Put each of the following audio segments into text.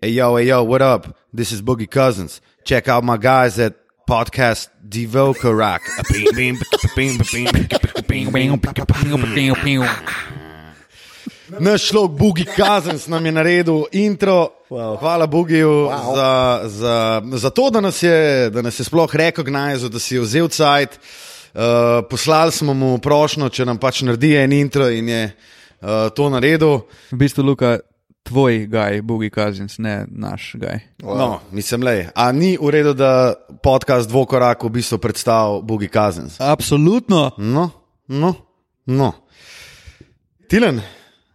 Hey yo, hey yo, what up? This is Boogie Cousins. Check out my guys at podcast Devoka Rock. Naš šlog Boogie Cousins nam je naredil intro. Wow. Hvala Boogiju wow. za, za, za to, da nas je, da nas je sploh rekognizel, da si je vzel cajt. Uh, poslali smo mu prošlo, če nam pač naredi en intro in je uh, to naredil. V bistvu, Luka, tvoj gaj, Boogie Cousins, ne naš gaj. Wow. No, mislim, le. A ni v redu, da podcast dvokorak v bistvu predstavlja Boogie Cousins? Absolutno. No, no, no. Tilen,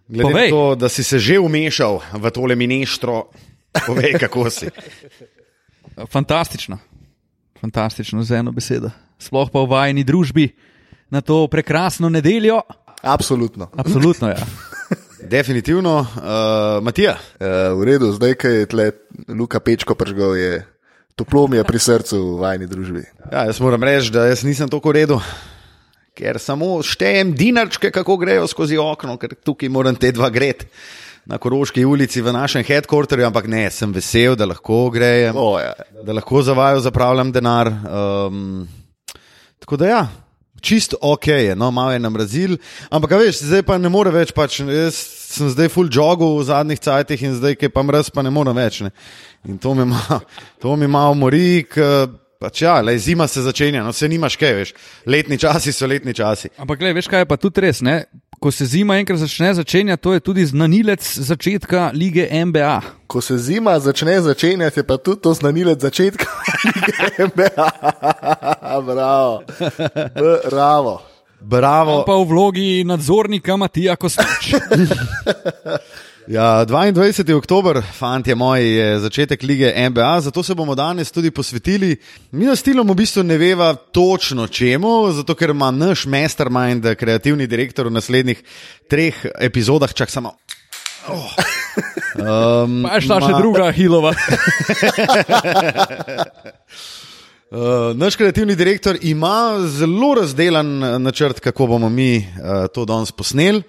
glede Povej. na to, da si se že umešal v tole mineštro, povej, kako si. Fantastično. Fantastično, z eno besedo. Sploh pa v vajni družbi na to prekrasno nedeljo. Absolutno. Absolutno, ja. Definitivno, uh, Matija. Uh, v redu, zdaj, ko je tle Luka Pečko pržgal, je toplo mi je pri srcu v vajni družbi. Ja, jaz moram reči, da jaz nisem tako redo, ker samo štejem dinarčke, kako grejo skozi okno, ker tukaj moram te dva gret. Na Koroški ulici v našem headquarterju, ampak ne, sem vesel, da lahko grejem, O, ja. da lahko za vaju zapravljam denar. Um, tako da ja, čist ok je, no, malo je nam razil, ampak veš, zdaj pa ne more več, pač, jaz sem zdaj full jogu v zadnjih cajtih in zdaj, ki pa mraz, pa ne morem več. Ne. In to me malo mori, ker pač ja, le, zima se začenja, no se nimaš kaj, veš, letni časi so letni časi. Ampak, gledaj, veš, kaj je pa tudi res. Ne? Ko se zima enkrat začne, začenja, to je tudi znanilec začetka lige NBA. Ko se zima začne začenjati, je pa tudi to znanilec začetka. NBA. Bravo. Bravo. Bravo. Pa v vlogi nadzornika Matija Kosmač. Ja, 22. oktober, fanti moji, je začetek lige NBA, zato se bomo danes tudi posvetili. Mi na stilom v bistvu ne veva točno čemu, zato ker ima naš mastermind, kreativni direktor v naslednjih treh epizodah, čak samo. Oh. Um, Pa je šla še druga Hilova. Uh, naš kreativni direktor ima zelo razdelan načrt, kako bomo mi uh, to danes posneli.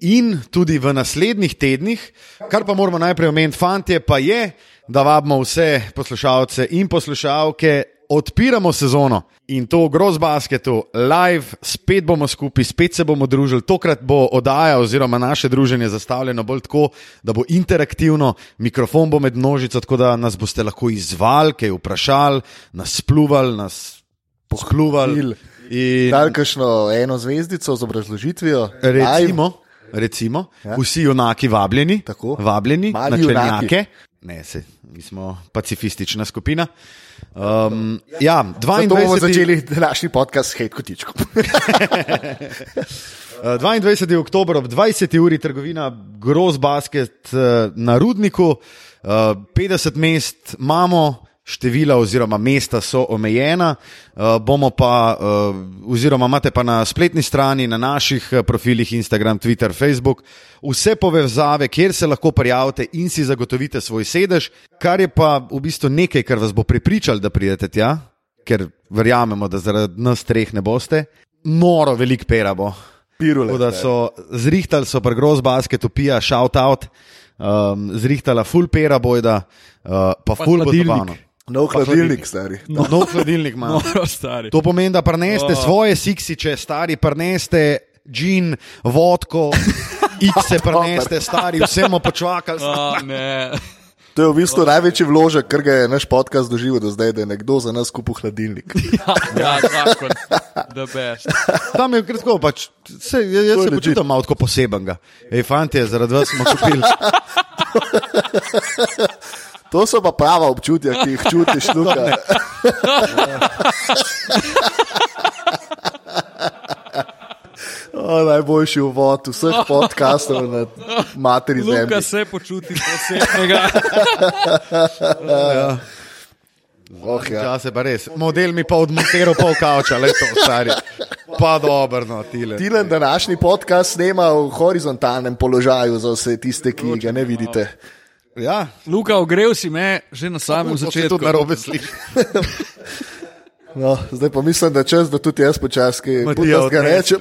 In tudi v naslednjih tednih, kar pa moramo najprej omeniti, fantje, pa je, da vabimo vse poslušalce in poslušalke, odpiramo sezono in to v Gross Basketu, live, spet bomo skupaj, spet se bomo družili. Tokrat bo oddaja oziroma naše druženje zastavljeno bolj tako, da bo interaktivno, mikrofon bo med množico, tako da nas boste lahko izvali, kaj vprašali, nas spluvali, nas pohljuvali. In Dal kakšno eno zvezdico z obrazložitvijo. recimo, recimo ja. vsi junaki vabljeni, Tako. vabljeni Mali na junaki. Ne, se, mi smo pacifistična skupina. Um, ja, Zato bomo 22. začeli današnji podcast s hate kotičkom. Uh, 22. oktober ob 20. uri trgovina Gross Basket uh, na Rudniku, uh, 50 mest imamo. Števila oziroma mesta so omejena, uh, bomo pa, uh, oziroma imate pa na spletni strani, na naših eh, profilih Instagram, Twitter, Facebook, vse povezave, kjer se lahko prijavite in si zagotovite svoj sedež, kar je pa v bistvu nekaj, kar vas bo prepričalo, da pridete tja, ker verjamemo, da zaradi nas treh ne boste. Noro velik pera bo. Pirule. Tako da so zrihtali, so pri Gross Basketu, pija, shout out, um, zrihtala full pera bojda, uh, pa full hladilnik. Nov hladilnik, stari. No, nov hladilnik ima. No, stari. To pomeni, da preneste Oh. svoje siksiče, stari preneste džin, vodko, X-e preneste, stari, vse bomo počakali. A, ne. To je v bistvu največji vložek, kar ga je naš podcast doživel do zdaj, da je nekdo za nas kupil hladilnik. Ja, zakon. The best. Tam je kratko, pač, se, jaz, jaz se počutim malo tako posebenega. Ej, fantje, zaradi vas smo kupili. To so pa prava občutja, ki jih čutiš, Luka. O, najboljši uvod vseh podkastov na materi zemlji. se počuti posebnega. Oh, ja. Ja, se pa res. Model mi pa odmontiral pol kavča, le to, stari. Pa dobro, no, tile. Tilen današnji podcast snema v horizontalnem položaju za vse tiste, ki ga ne vidite. Ja, Luka, ogrel si me že na samem začetku. tudi narobe sliši. No, zdaj pa mislim, da je čas, da tudi jaz počasi Matija, ga odnesi. rečem.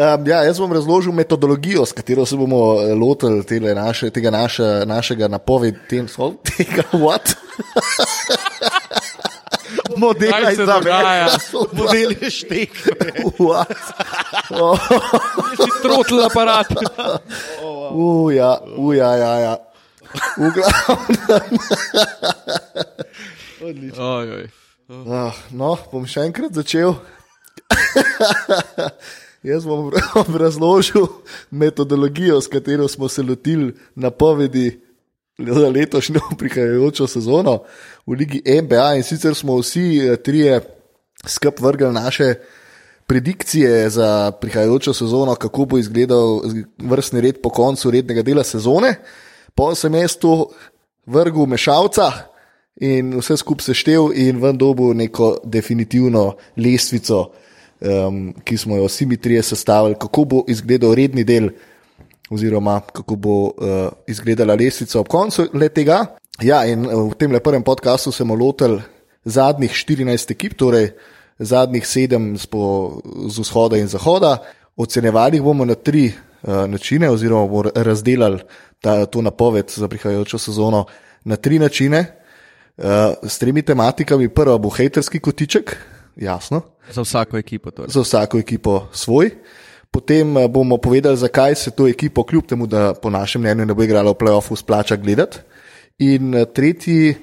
Um, ja, jaz bom razložil metodologijo, s katero se bomo eh, lotili tele naše, tega naše, našega napovedi, tem, tega what? Model Kaj se dogaja? Model je štek. Oh, Trotl aparat. uja, uja, ja, ja. V glavnem, Oj, oj. ah, no, bom še enkrat začel. Jaz bom razložil metodologijo, s katero smo se lotili napovedi za letošnjo prihajajočo sezono v Ligi NBA. In sicer smo vsi eh, trije skup vrgli naše predikcije za prihajajočo sezono, kako bo izgledal vrstni red po koncu rednega dela sezone. Po sem jaz to vrgel mešalca in vse skupaj seštev in ven dobu neko definitivno lestvico, um, ki smo jo vsi mi trije sestavili, kako bo izgledal redni del, oziroma kako bo uh, izgledala lestvica ob koncu tega. Ja, in eh, v tem prvem podkastu smo lotili zadnjih 14 ekip, torej zadnjih sedem z, po, z vzhoda in zahoda. Ocenjevali jih bomo na tri uh, načine, oziroma bomo razdelili ta, to napoved za prihajajočo sezono na tri načine. Uh, s tremi tematikami. Prva bo haterski kotiček, jasno, Za vsako ekipo. Torej. za vsako ekipo svoj. Potem eh, bomo povedali, zakaj se to ekipo, kljub temu, da po našem mnenju ne bo igrala v playoffu, splača gledati. In eh, tretji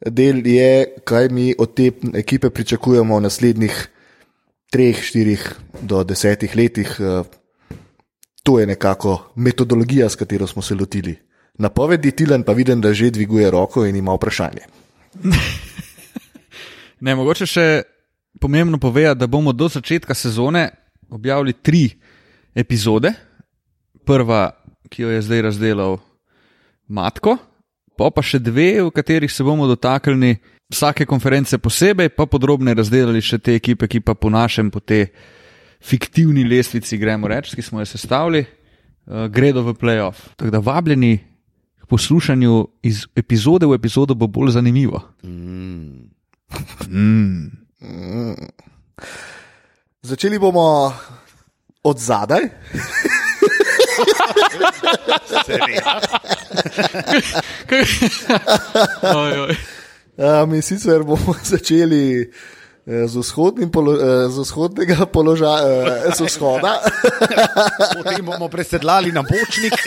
del je, kaj mi od te ekipe pričakujemo v naslednjih treh, štirih do desetih letih. Eh, To je nekako metodologija, s katero smo se lotili. Napovedi Tilan pa vidim, da že dviguje roko in ima vprašanje. Ne, mogoče še pomembno povedati, da bomo do začetka sezone objavili tri epizode. Prva, ki jo je zdaj razdelal Matko, pa pa še dve, v katerih se bomo dotaknili vsake konference posebej, pa podrobneje razdelili še te ekipe, ki pa po našem, po te fiktivni lestvici, gremo reči, ki smo jo sestavili, uh, gredo v playoff. Tako da vabljeni k poslušanju iz epizode v epizodo bo bolj zanimivo. Mm. Začeli bomo od zadaj. Um, in sicer bomo začeli eh, z, vzhodnim polo, eh, z vzhodnega položaja, eh, z vzhoda. Potem bomo presedlali na bočnik.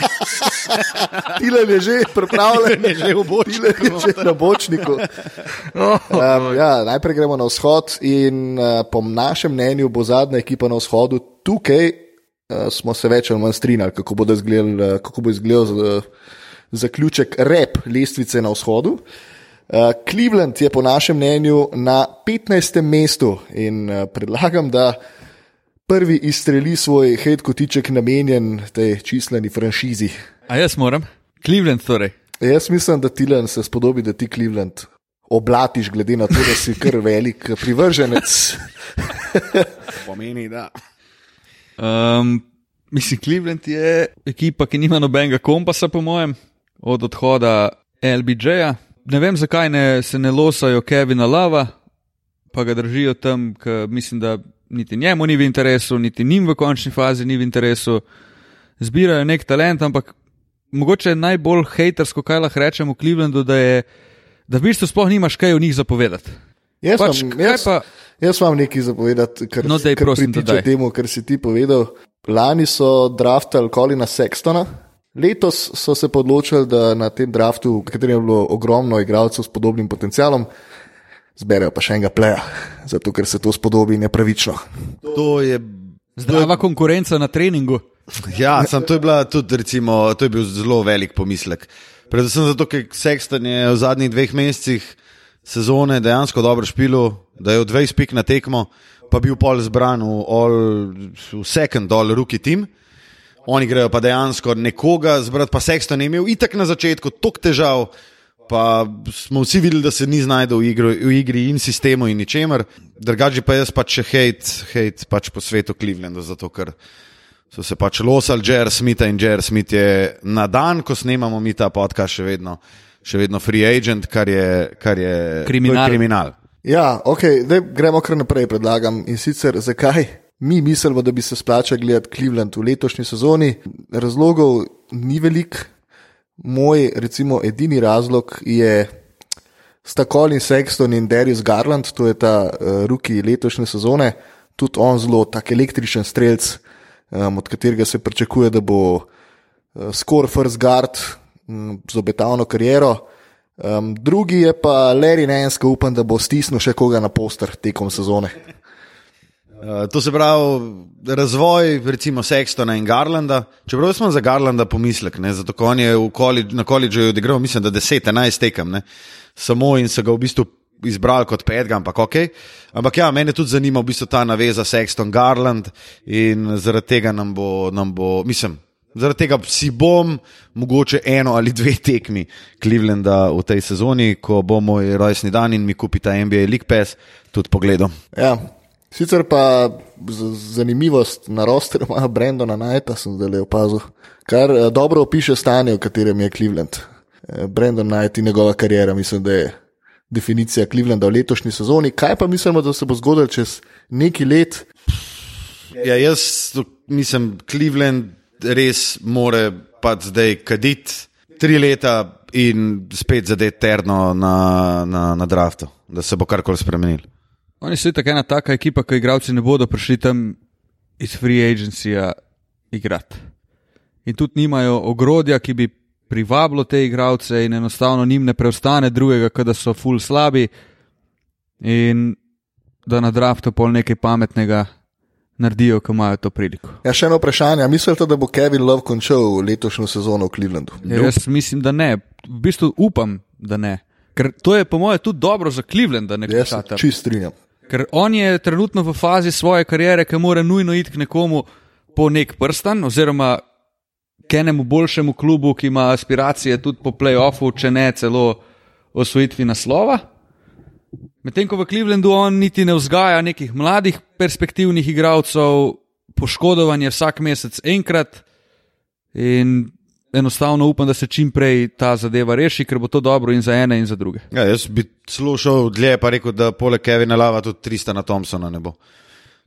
Tilen je že pripravljen, je že v bočniku. Že na bočniku. Um, ja, najprej gremo na vzhod in uh, po našem mnenju bo zadnja ekipa na vzhodu tukaj. Uh, smo se več ali manj strinjali, kako izgledal, uh, kako bo izgledal uh, zaključek rep lestvice na vzhodu. Uh, Cleveland je po našem mnenju na 15. mestu in uh, predlagam, da prvi izstreli svoj hate kotiček namenjen tej čisleni franšizi. A jaz moram? Cleveland torej. Jaz mislim, da Tilan se spodobi, da ti Cleveland oblatiš, glede na to, da si kar velik privrženec. Pomeni, da. Um, mislim, Cleveland je ekipa, ki nima nobenega kompasa, po mojem, od odhoda LBJ-ja. Ne vem, zakaj ne, se ne losajo Kevina Lava, pa ga držijo tam, ker mislim, da niti njemu ni v interesu, niti njim v končni fazi ni v interesu. Zbirajo nek talent, ampak mogoče je najbolj hatersko, kaj lahko rečemo v Clevelandu, da, je, da v bistvu sploh nimaš kaj o njih zapovedati. Jaz, Pač, kaj jaz, pa- jaz imam nekaj zapovedati, kar, No, daj, kar prosim, pritiče temu, kar si ti povedal. Lani so draftali Kolina Sextona, letos so se odločili, da na tem draftu, v katerem je bilo ogromno igralcev s podobnim potencialom, zberejo pa še enega pleja, zato ker se to spodobi nepravično. To je. Zdrava konkurenca na treningu. Ja, sam to je, bila tudi, recimo, to je bil zelo velik pomislek. Predvsem zato, ker Sexton je v zadnjih dveh mesecih sezone dejansko dobro špilo, da je od 20 pik na tekmo, pa bil pol zbran v, all, v second, all rookie team. Oni grejo pa dejansko nekoga zbrati, pa Sexton je imel itak na začetku toliko težav, pa smo vsi videli, da se ni znašel v, igro- v igri in sistemu in ničemer. Drugače pa jaz pač še hate, hate pač po svetu Clevelandu, zato ker so se pač losali Jer Smitha in Jer Smith je na dan, ko snemamo mi ta podcast, še vedno, še vedno free agent, kar je, kar je Kriminal. kriminal. Ja, ok, zdaj gremo kar naprej, predlagam. In sicer zakaj mi mislimo, da bi se splačal gledati Cleveland v letošnji sezoni. Razlogov ni veliko. Moj, recimo, edini razlog je sta Colin Sexton in Darius Garland, to je ta uh, ruki letošnje sezone, tudi on zelo tak električen strelc, um, od katerega se pričakuje, da bo uh, score first guard um, z obetavno kariero. Um, drugi je pa Larry ki upam, da bo stisnil še koga na poster tekom sezone. Uh, to se pravi, razvoj, recimo Sextona in Garlanda. Čeprav smo za Garlanda pomislek, ne, zato on je koledž, na koledžu odigral, mislim, da 10-11 tekem, ne, samo in so ga v bistvu izbrali kot petega, ampak ok. Ampak ja, mene tudi zanima v bistvu ta naveza Sexton-Garland in zaradi tega nam bo, nam bo, mislim, zaradi tega si bom mogoče eno ali dve tekmi Clevelanda v tej sezoni, ko bo moj rojstni dan in mi kupi ta NBA League Pass, tudi pogledom. Ja. Sicer pa zanimivost na rosterju ima Brendona Knighta, sem zdaj le opazil, kar eh, dobro opiše stanje, v katerem je Cleveland. Eh, Brendon Knight in njegova karijera, mislim, da je definicija Clevelanda v letošnji sezoni. Kaj pa mislimo, da se bo zgodilo čez neki let? Ja, jaz mislim, Cleveland res more pa zdaj kaditi tri leta in spet zadeti terno na, na, na draftu, da se bo karkoli spremenil. Oni so tako ena taka ekipa, ki igravci ne bodo prišli tam iz free agencija igrati. In tudi nimajo ogrodja, ki bi privabilo te igralce, in enostavno njim ne preostane drugega, kot da so full slabi in da na draftu pol nekaj pametnega naredijo, ko imajo to priliko. Ja, še eno vprašanje. Mislite, da bo Kevin Love končal letošnjo sezono v Clevelandu? Ja, jaz mislim, da ne. V bistvu upam, da ne. Ker to je, po mojem, tudi dobro za Cleveland, da ne gre za to. Čist strinjam. Ker on je trenutno v fazi svoje kariere, ki mora nujno iti k nekomu po nek prstan, oziroma k enemu boljšemu klubu, ki ima aspiracije tudi po playoffu, če ne celo osvojitvi naslova. Medtem ko v Clevelandu on niti ne vzgaja nekih mladih perspektivnih igralcev, poškodovanje vsak mesec enkrat in enostavno upam, da se čim prej ta zadeva reši, ker bo to dobro in za ene in za druge. Ja, jaz bi šel dlje, pa rekel, da poleg Kevina Lava tudi 300 na Thompsona ne bo.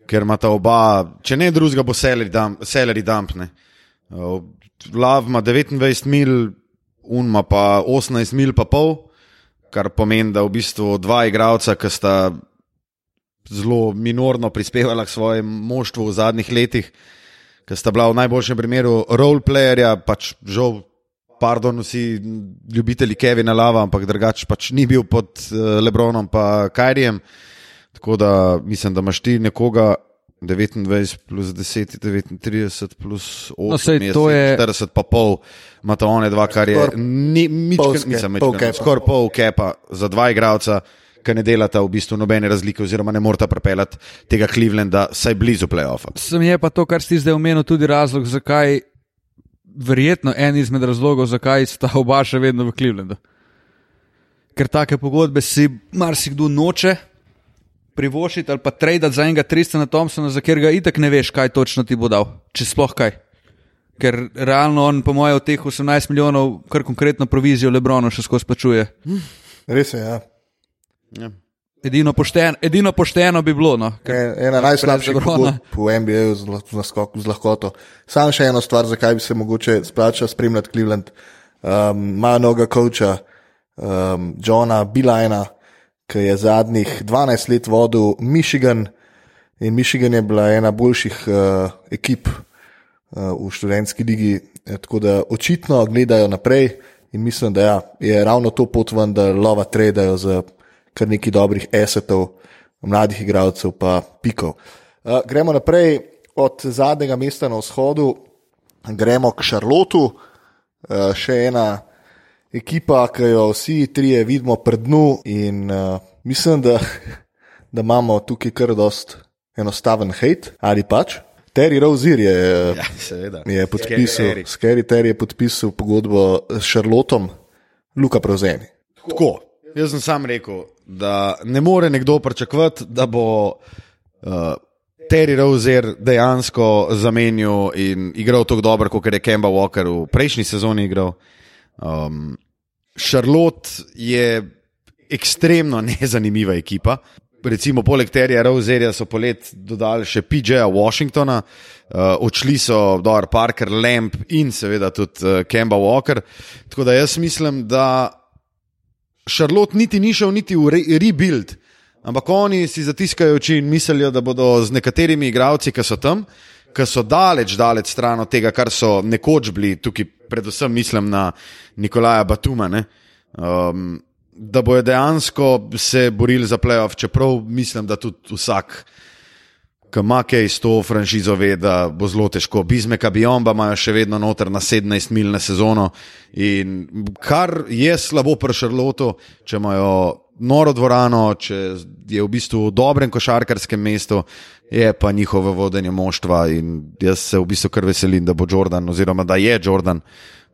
Ker ima ta oba, če ne drugega, bo Selleri dampne. Lav ima 29 mil, Un ima pa 18 mil, pa pol, kar pomeni, da v bistvu dva igralca, ki sta zelo minorno prispevala k svojemu moštvu v zadnjih letih, ki sta bila v najboljšem primeru roleplayerja, pač žal, pardon, vsi ljubitelji Kevina Lava, ampak drugač pač ni bil pod uh, Lebronom in Kajrijem. Tako da mislim, da imaš ti nekoga. 29 plus 10, 39 plus 8, no, sej, to je 40, pa pol, ima to one dva, kar je ni, nič, nisem več, skoraj pol kepa za dva igralca ki ne delata v bistvu nobene razlike, oziroma ne morata pripeljati tega Clevelanda, saj blizu playoffa. Sem je pa to, kar si zdaj omenil, tudi razlog, zakaj, verjetno en izmed razlogov, zakaj sta oba še vedno v Clevelandu. Ker take pogodbe si marsikdo noče privošiti ali pa trade za enega 300 na Thompsona, za katerega itek ne veš, kaj točno ti bo dal, če sploh kaj. Ker realno on, po mojem, od teh 18 milijonov, kar konkretno provizijo Lebronu še skozi plačuje. Res je, ja. Ja. Edino, pošten, edino pošteno bi bilo. No, ena najslabših pogodb v NBA z, z lahkoto. Sam še eno stvar, zakaj bi se mogoče splačal spremljati Cleveland. Um, ima noga koča um, Johna Bilajna, ki je zadnjih 12 let vodil Michigan in Michigan je bila ena boljših uh, ekip uh, v študentski ligi, tako da očitno gledajo naprej in mislim, da ja, je ravno to pot ven, da lova tradejo za kar nekaj dobrih esetov, mladih igralcev, pa pikov. Uh, gremo naprej od zadnjega mesta na vzhodu, gremo k Šarlotu, uh, še ena ekipa, ki jo vsi trije vidimo pred dnu in uh, mislim, da, da imamo tukaj kar dost enostaven hate ali pač. Terry Rozier je, ja, je podpisal, Scary Terry je podpisal pogodbo s Šarlotom, Luka prevzemi. Tako, jaz sem sam rekel, da ne more nekdo pričakovati, da bo uh, Terry Rozier dejansko zamenil in igral tako dobro, kot je Kemba Walker v prejšnji sezoni igral. Um, Charlotte je ekstremno nezanimiva ekipa. recimo poleg Terija Roserja so polet dodali še PJ-ja Washingtona, uh, odšli so Dor Parker, Lamp in seveda tudi uh, Kemba Walker. Tako da jaz mislim, da Charlotte niti ni šel niti v re rebuild, ampak oni si zatiskajo oči in mislijo, da bodo z nekaterimi igravci, ki so tam, ki so daleč, daleč stran od tega, kar so nekoč bili, tukaj predvsem mislim na Nikolaja Batuma. Um, da bojo dejansko se borili za playoff, čeprav mislim, da tudi vsak, ki ima kaj s to franšizo, ve, da bo zelo težko. Bizmeka Biomba imajo še vedno noter na 17 mil na sezono. In kar je slabo pri Šarlotu, če imajo noro dvorano, če je v bistvu v dobrem košarkarskem mestu. Je pa njihovo vodenje moštva, in jaz se v bistvu kar veselim, da bo Jordan, oziroma da je Jordan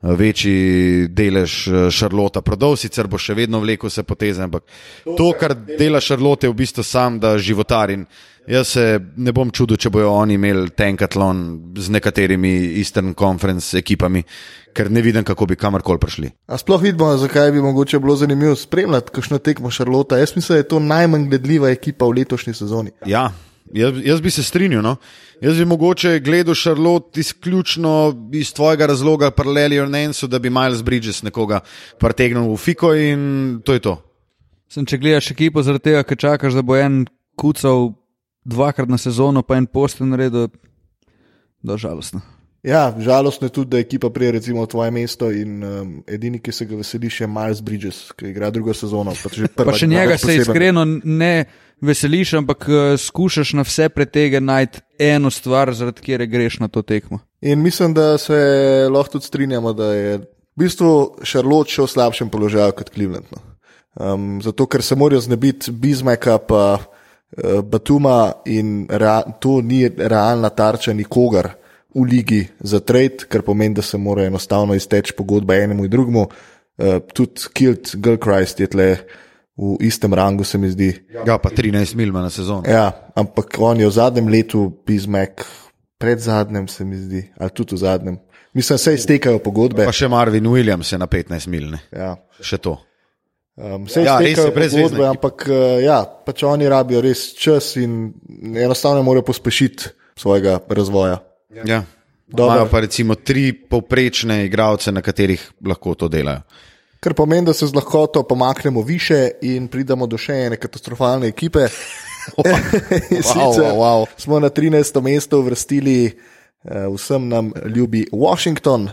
večji delež Šarlota eh, prodal, sicer bo še vedno vlekel se poteze, ampak to, kar dela Šarlote, je v bistvu sam, da životar. In jaz se ne bom čudil, če bojo oni imeli tenkatlon z nekaterimi Eastern Conference ekipami, ker ne vidim, kako bi kamorkoli prišli. A sploh vidimo, zakaj bi mogoče bilo zanimivo spremljati, kakšno tekmo Šarlota. Jaz mislim, da je to najmanj gledljiva ekipa v letošnji sezoni. Ja, jaz, jaz bi se strinjal. No? Jaz bi mogoče gledal Šarlot izključno iz tvojega razloga, paraleli o Nensu, da bi Miles Bridges nekoga pretegnil v Fiko in to je to. Sem, če gledaš ekipo zaradi tega, ker čakaš, da bo en kucal dvakrat na sezono, pa en posten naredil, da je žalostno. Ja, žalostno je tudi, da ekipa prije recimo tvoje mesto in um, edini, ki se ga veseliš, je Miles Bridges, ki igra drugo sezono. Pa, pa še njega se iskreno ne veseliš, ampak uh, skušaš na vse pretege najti eno stvar, zaradi kjer greš na to tekmo. In mislim, da se lahko tudi strinjamo, da je v bistvu Charlotte še v slabšem položaju kot Cleveland. No. Um, zato, ker se morajo znebiti Bizmeka, pa uh, Batuma in to ni realna tarča nikogar v ligi za trade, kar pomeni, da se mora enostavno izteči pogodba enemu in drugemu. Uh, tudi Kilt, Gilchrist je tle v istem rangu, se mi zdi. Ja, pa 13 mil na sezono. Ja, ampak on je v zadnjem letu, Bizmek, pred zadnjem, se mi zdi, ali tudi v zadnjem. Mislim, se iztekajo pogodbe. Pa še Marvin Williams je na 15 mil. Ja. Še to. Um, se ja, iztekajo pogodbe, ampak uh, ja, pač oni rabijo res čas in enostavno morajo pospešiti svojega razvoja. Ja. Imajo pa recimo tri povprečne igralce, na katerih lahko to delajo. Kar pomeni, da se z lahkoto pomaknemo više in pridemo do še ene katastrofalne ekipe. wow, wow, wow. Smo na 13. mestu uvrstili uh, vsem nam ljubi Washington.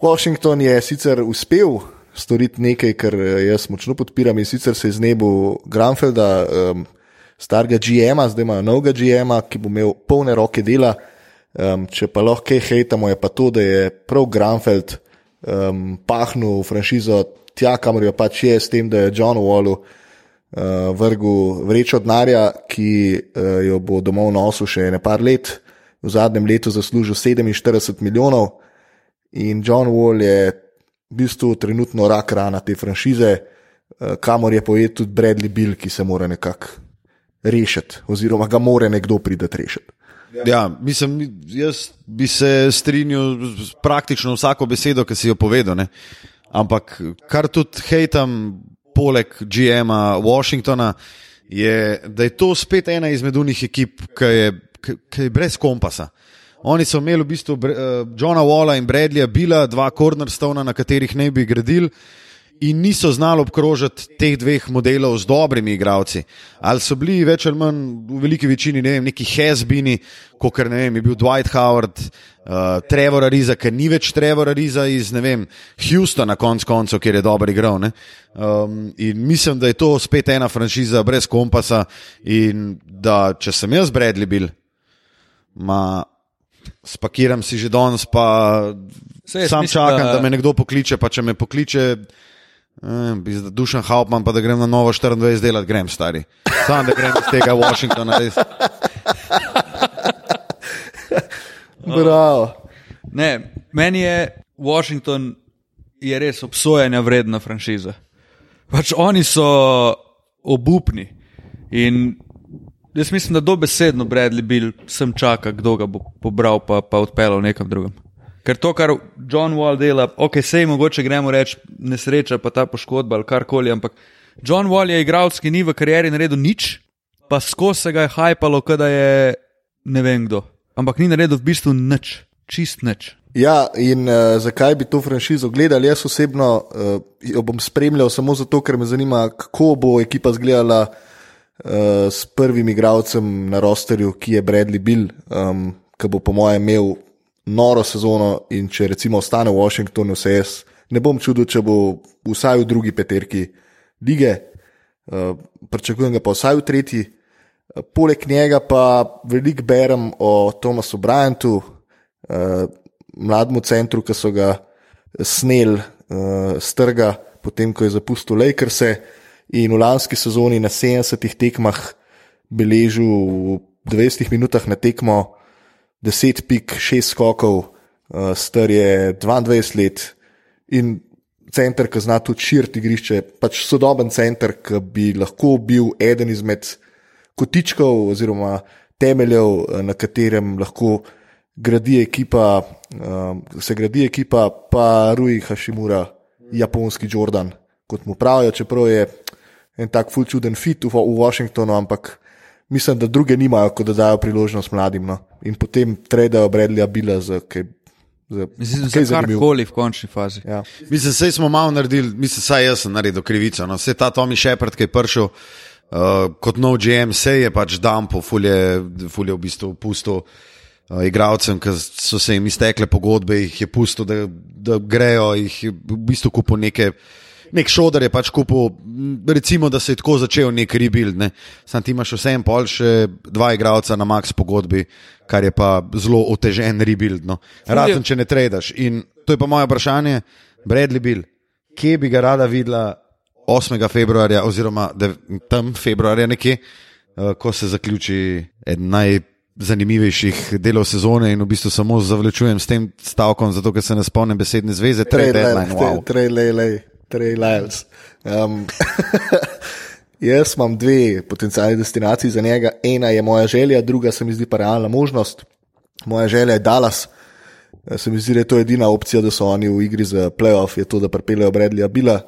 Washington je sicer uspel storiti nekaj, kar eh, jaz močno podpiram in sicer se je znebil Granfelda, um, starega GM-a, zdaj ima novega GM-a, ki bo imel polne roke dela. Um, če pa lahko kaj hejtamo, je pa to, da je prav Granfeld um, pahnil franšizo tja, kamor jo pač je, s tem, da je John Wallu uh, vrgel vrečo denarja, ki uh, jo bo domov nosil še nekaj let. V zadnjem letu zaslužil 47 milijonov in John Wall je v bistvu trenutno rak rana te franšize, uh, kamor je pojet tudi Bradley Bill, ki se mora nekako rešiti, oziroma ga mora nekdo prideti rešiti. Ja, mislim, jaz bi se strinjal z praktično vsako besedo, ki si jo povedal. Ne? Ampak kar tudi hejtam, poleg GM-a Washingtona, je, da je to spet ena izmed unih ekip, ki je, ki je brez kompasa. Oni so imeli v bistvu uh, Johna Walla in Bradleya, bila dva cornerstona, na katerih ne bi gradili in niso znali obkrožiti teh dveh modelov z dobrimi igravci. Ali so bili več ali manj v veliki večini ne vem, neki Hezbini, kot je bil Dwight Howard, uh, Trevor Ariza, ker ni več Trevor Ariza iz vem, Houstona, konc koncev, kjer je dober igral. Um, in mislim, da je to spet ena franšiza brez kompasa in da če sem jaz Bradley bil, ma. Spakiram si že danes, pa sam mislim, čakam, da... da me nekdo pokliče. Pa če me pokliče, bi za dušen Hauptmann, pa da grem na novo 24 delati, grem stari. Sam da grem iz tega Washingtona. Bravo. Ne, meni je Washington je res obsojanja vredna franšiza. Pač oni so obupni in jaz mislim, da dobesedno Bradley Bill sem čaka, kdo ga bo pobral pa, pa odpeljal nekam drugam. Ker to, kar John Wall dela, ok, sej mogoče gremo reči nesreča, pa ta poškodba ali karkoli, ampak John Wall je igralec, ki ni v karieri naredil nič, pa skozi se ga je hajpalo, da je ne vem kdo. Ampak ni naredil v bistvu nič, čist nič. Ja, in uh, zakaj bi to franšizo gledali? Jaz osebno uh, jo bom spremljal samo zato, ker me zanima, kako bo ekipa izgledala uh, s prvim igralcem na rosterju, ki je Bradley Bill, um, ki bo po mojem imel noro sezono in če recimo ostane v Washingtonu, se jaz ne bom čudil, če bo vsaj v drugi peterki lige, uh, pričakujem ga pa vsaj v tretji. Poleg njega pa veliko berem o Tomasu Bryantu, uh, mlademu centru, ki so ga snel z trga, potem ko je zapustil Lakers. In v lanski sezoni na 70 tekmah beležil v 20 minutah na tekmo 10 pik, 6 skokov, uh, star je 22 let in center, ki zna tudi širiti igrišče, pač sodoben center, ki bi lahko bil eden izmed kotičkov oziroma temeljev, na katerem lahko gradi ekipa, um, se gradi ekipa, pa Rui Hashimura, japonski Jordan, kot mu pravijo, čeprav je en tak full čuden fit v, v Washingtonu, ampak mislim, da druge nimajo, ko da dajo priložnost mladim. No. In potem tredajo Bradleya Bila za kaj. Mislim, da se karkoli v končni fazi. Ja. Mislim, sej smo malo naredili, mislim, saj jaz sem naredil krivico. No. Vse ta Tommy Shepard, ki je prišel uh, kot nov GM, se je pač dampo, fulje, fulje v bistvu pustil uh, igralcem, ki so se jim iztekle pogodbe, jih je pustil, da, da grejo, jih je v bistvu kupil neke. Nek šodar je pač kupil, recimo, da se je tako začel nek rebuild. Ne. Sam ti imaš vse en pol, še dva igralca na max pogodbi, kar je pa zelo otežen rebuild. No. Razen če ne tradaš. In to je pa moje vprašanje, Bradley Bill, kje bi ga rada videla 8. februarja, oziroma tam februarja nekje, uh, ko se zaključi en najzanimivejših delov sezone in v bistvu samo zavlečujem s tem stavkom, zato ker se ne spomnim besedne zveze. Trade deadline, wow. deadline, Trey Lyles. Um, jaz imam dve potencijalni destinaciji za njega. Ena je moja želja, druga se mi zdi pa realna možnost. Moja želja je Dallas. Se mi zdi, da je to edina opcija, da so oni v igri za playoff, je to, da pripeljejo Bradleya Bila.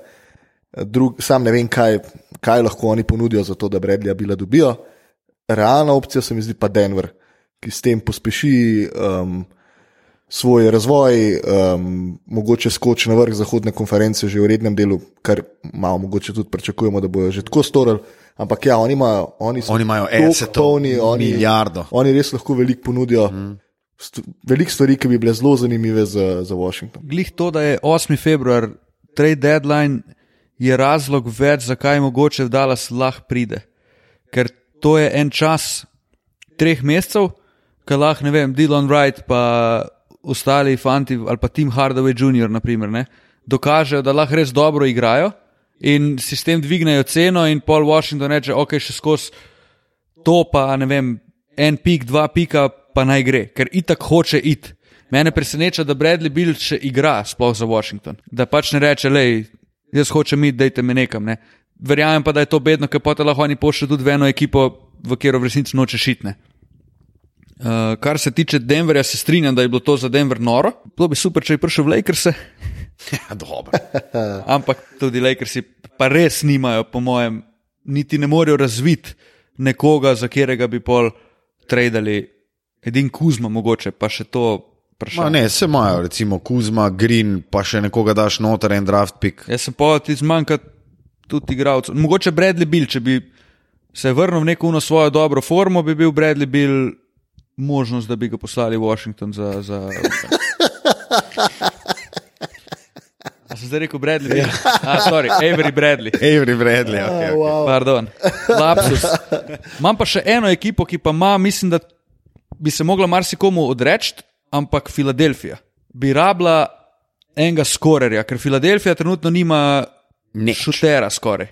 Drug, sam ne vem, kaj, kaj lahko oni ponudijo za to, da Bradleya Bila dobijo. Realna opcija se mi zdi pa Denver, ki s tem pospeši. Um, svoj razvoj, um, mogoče skoči na vrh zahodne konference že v rednem delu, kar malo mogoče tudi pričakujemo, da bojo že tako storili. Ampak ja, oni imajo, oni oni imajo eno milijardo. Oni res lahko veliko ponudijo. Mm. Veliko stvari, ki bi bile zelo zanimive za, za Washington. Glih to, da je 8. februar, trade deadline, je razlog več, zakaj mogoče v Dallas lahko pride. Ker to je en čas treh mesecev, ki lahko, ne vem, Dylan Wright pa ostali fanti ali pa Tim Hardaway Jr. Naprimer, ne, dokažejo, da lahko res dobro igrajo in si s tem dvignejo ceno, in Paul Washington reče: Ok, še skozi to, pa ne vem, en pik, dva pika, pa naj gre, ker itak hoče iti. Mene preseneča, da Bradley Bill še igra, sploh za Washington. Da pač ne reče, lej, jaz hočem iti, dajte me nekam. Ne. Verjamem pa, da je to bedno, ker potem lahko oni pošljajo tudi v eno ekipo, v katero v resnici noče šitne. Uh, kar se tiče Denverja, se strinjam, da je bilo to za Denver noro. Bilo bi super, če bi prišel v Lakers. Ja, dobro. Ampak tudi Lakersi pa res nimajo, po mojem, niti ne morejo razviti nekoga, za katerega bi pol tradali. Edin Kuzma, mogoče pa še to. Ma ne, se imajo, recimo Kuzma, Green, pa še nekoga daš noter en draft pick. Jaz sem pa ti zmanjka tudi igralcev. Mogoče Bradley Bill, če bi se vrnil v neko svojo dobro formo, bi bil Bradley Bill možnost, da bi ga poslali v Washington za. za A sem zdaj rekel Bradley? Ja. Ah, sorry, Avery Bradley. Avery Bradley, ok. okay. wow. Pardon, lapsus. Imam pa še eno ekipo, ki pa ima, mislim, da bi se mogla marsikomu odreči, ampak Filadelfija. Bi rabila enega skorerja, ker Filadelfija trenutno nima šutera skoraj.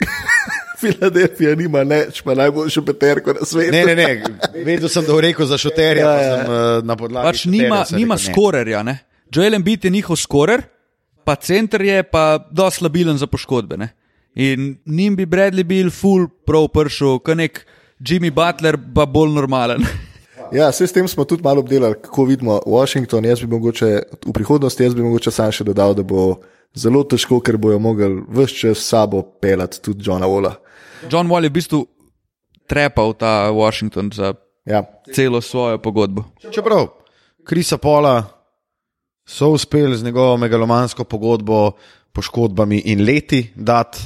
Filadelfija nima neč, pa najboljši peterko na svetu. Ne, ne, ne. vedel sem, da je rekel za šuterja, ja, ja. Sem, uh, na podlagi. Pač nima, nima rekel, skorerja, ne. Joel Embiid je njihov skorer, pa center je pa dosti slabilen za poškodbe. Ne? In njim bi Bradley bil full pro pršel, kot nek Jimmy Butler, pa bolj normalen. Ja, vse s tem smo tudi malo obdelali, kako vidimo Washington. Jaz bi mogoče v prihodnosti, jaz bi mogoče sam še dodal, da bo zelo težko, ker bojo mogli vse čas s sabo pelati tudi Johna Wola. John Wall je v bistvu trepal ta Washington za Ja. celo svojo pogodbo. Čeprav Krisa Pola so uspeli z njegovo megalomansko pogodbo, poškodbami in leti dati,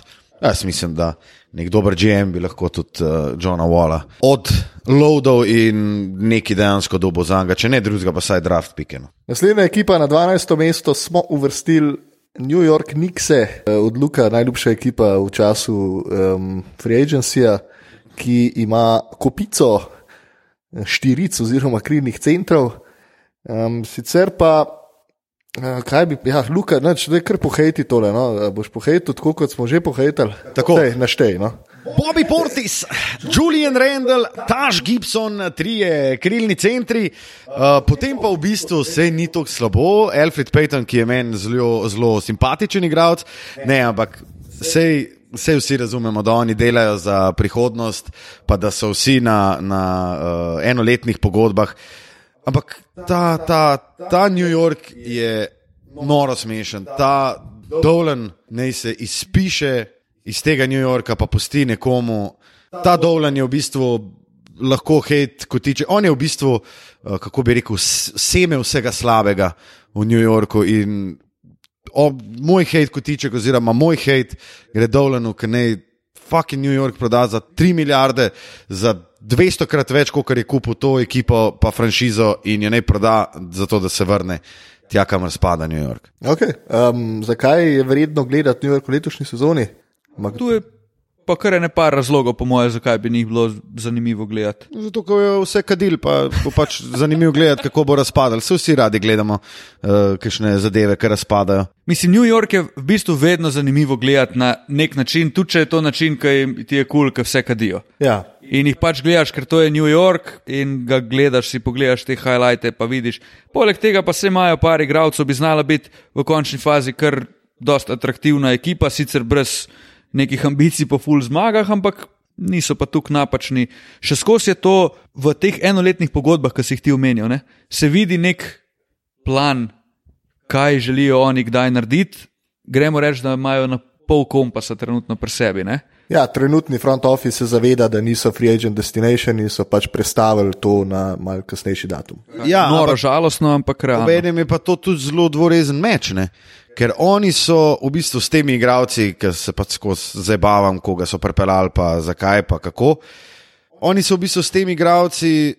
jaz mislim, da nek dober GM bi lahko tudi uh, Johna Walla od loadov in neki dejansko dobo za njega, če ne drugega, pa saj draft pikeno. Naslednja ekipa na 12. mesto smo uvrstili New York Knicks, od Luka, najljubša ekipa v času um, Free Agencyja, ki ima kopico eh, štiric oziroma krilnih centrov. Um, sicer pa, uh, kaj bi, ja, Luka, neč, da je kar pohejti tole, no? A boš pohejtil tako, kot smo že pohejtali. Tako. Dej, naštej, no? Bobby Portis, Julian Randall, Taž Gibson, trije krilni centri, uh, potem pa v bistvu vse ni tako slabo. Alfred Payton, ki je meni zelo, zelo simpatičen igralec, ne, ampak sej, sej vsi razumemo, da oni delajo za prihodnost, pa da so vsi na, na uh, enoletnih pogodbah. Ampak ta, ta, ta New York je noro smešen, ta Dolan naj se izpiše iz tega New Yorka, pa pusti nekomu. Ta Dolan je v bistvu lahko hejt, kot tiče. On je v bistvu, eh, kako bi rekel, seme vsega slabega v New Yorku. In o, moj hejt, kot tiče, oziroma moj hejt, gre Dolanu, ki naj fucking New York proda za 3 milijarde, za 200 krat več, kot je kupil to ekipo, pa franšizo in jo naj proda, zato da se vrne tja, kamor spada New York. Okay. Um, zakaj je vredno gledati New York v letošnji sezoni? Ma, Tu je pa kar ene par razlogov, po mojem, zakaj bi njih bilo zanimivo gledati. Zato, ko je vse kadil, pa bo pač zanimivo gledati, kako bo razpadal. Vse vsi radi gledamo, uh, kakšne zadeve, ki razpadajo. Mislim, New York je v bistvu vedno zanimivo gledati na nek način, tudi če je to način, ki ti je kul, cool, ki vse kadijo. ja. In jih pač gledaš, ker to je New York, in ga gledaš, si pogledaš te highlighte, pa vidiš. Poleg tega pa se imajo par igralcev, bi znala biti v končni fazi kar dosta atraktivna ekipa, sicer brez nekih ambicij po full zmagah, ampak niso pa tukaj napačni. Še skozi je to v teh enoletnih pogodbah, ki si jih ti omenil, ne? se vidi nek plan, kaj želijo oni kdaj narediti. Gremo reči, da imajo na pol kompasa trenutno pri sebi. Ne? Ja, trenutni front office se zaveda, da niso free agent destination in so pač prestavili to na mal kasnejši datum. Ja, Noro, ampak- žalostno, ampak realno. Obenem je pa to tudi zelo dvorezen meč, ne? ker oni so v bistvu s temi igravci, ki se pač skozi zabavam, koga so prepeljali, pa zakaj, pa kako. Oni so v bistvu s temi igravci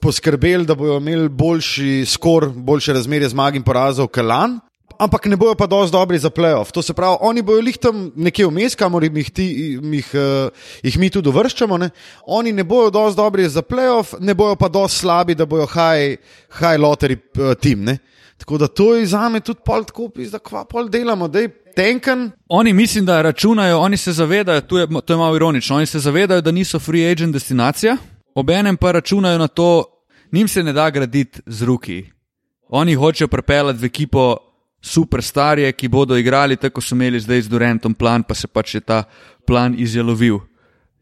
poskrbeli, da bodo imeli boljši skor, boljše razmerje zmag in porazov, kalan. Ampak ne bojo pa dovolj dobri za playoff. To se pravi, oni bojo lih tam nekje vmes, kamor jih, ti, jih, uh, jih mi tudi uvrščamo. Ne? Oni ne bojo dovolj dobri za playoff, ne bojo pa dovolj slabi, da bojo high, high lottery uh, tim. Ne? Tako da to je za me tudi pol tako, da kva pol delamo, da je tenken. Oni mislim, da računajo, oni se zavedajo, je, to je malo ironično, oni se zavedajo, da niso free agent destinacija, obenem pa računajo na to, njim se ne da graditi z ruki. Oni hočejo prepeljati v ekipo superstarje, ki bodo igrali tako, kot so imeli zdaj z Durantom plan, pa se pač je ta plan izjalovil.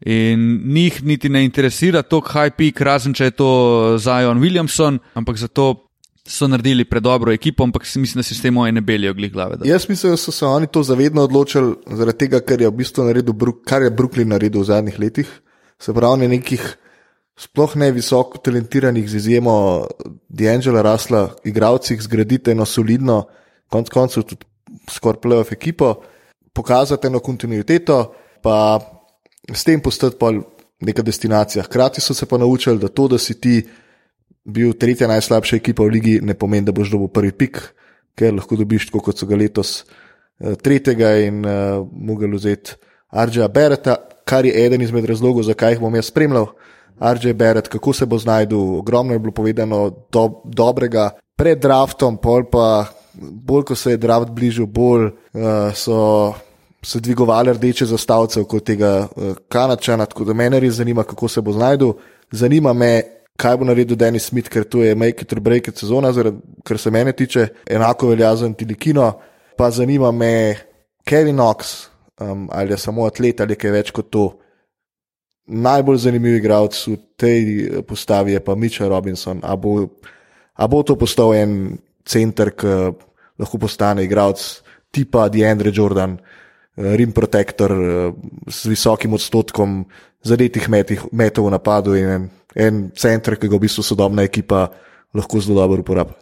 In njih niti ne interesira to high peak, razen če je to Zion Williamson, ampak zato so naredili predobro ekipo, ampak mislim, da se s tem moje ne belijo glih glave. Da. Jaz mislim, da so se oni to zavedno odločili, zaradi tega, ker je v bistvu naredil, kar je Brooklyn naredil v zadnjih letih. Se pravi, nekih sploh ne visoko talentiranih, z izjemo D'Angela Rasla, igravcih zgraditi eno solidno, konc koncev tudi skoraj playoff ekipo, pokazati eno kontinuiteto, pa s tem postati pa neka destinacija. Hkrati so se pa naučili, da to, da si ti bil tretja najslabša ekipa v ligi, ne pomeni, da boš dobil prvi pik, ker lahko dobiš tako, kot so ga letos eh, tretjega in uh, mogel vzeti Arđeja Bereta, kar je eden izmed razlogov, zakaj jih bom jaz spremljal. Arđej Beret, kako se bo znašel, ogromno je bilo povedano do, dobrega pred draftom, pol pa bolj, ko se je draft bližil, bolj uh, so se dvigovali rdeče zastavce kot tega uh, Kanačana, tako da mene res zanima, kako se bo znašel. Zanima me, kaj bo naredil Denis Smith, ker to je make it or break it sezona, zaradi, kar se mene tiče, enako velja za Antilikino. Pa zanima me Kevin Knox, um, ali je samo atlet ali kaj več kot to. najbolj zanimiv igralec v tej eh, postavi je pa Mitchell Robinson. A bo, a bo to postal en center, ki lahko postane igralec tipa DeAndre Jordan, eh, rim protector eh, s visokim odstotkom zadetih metih, metov v napadu in en, en center, ki ga v bistvu sodobna ekipa lahko zelo dobro uporablja.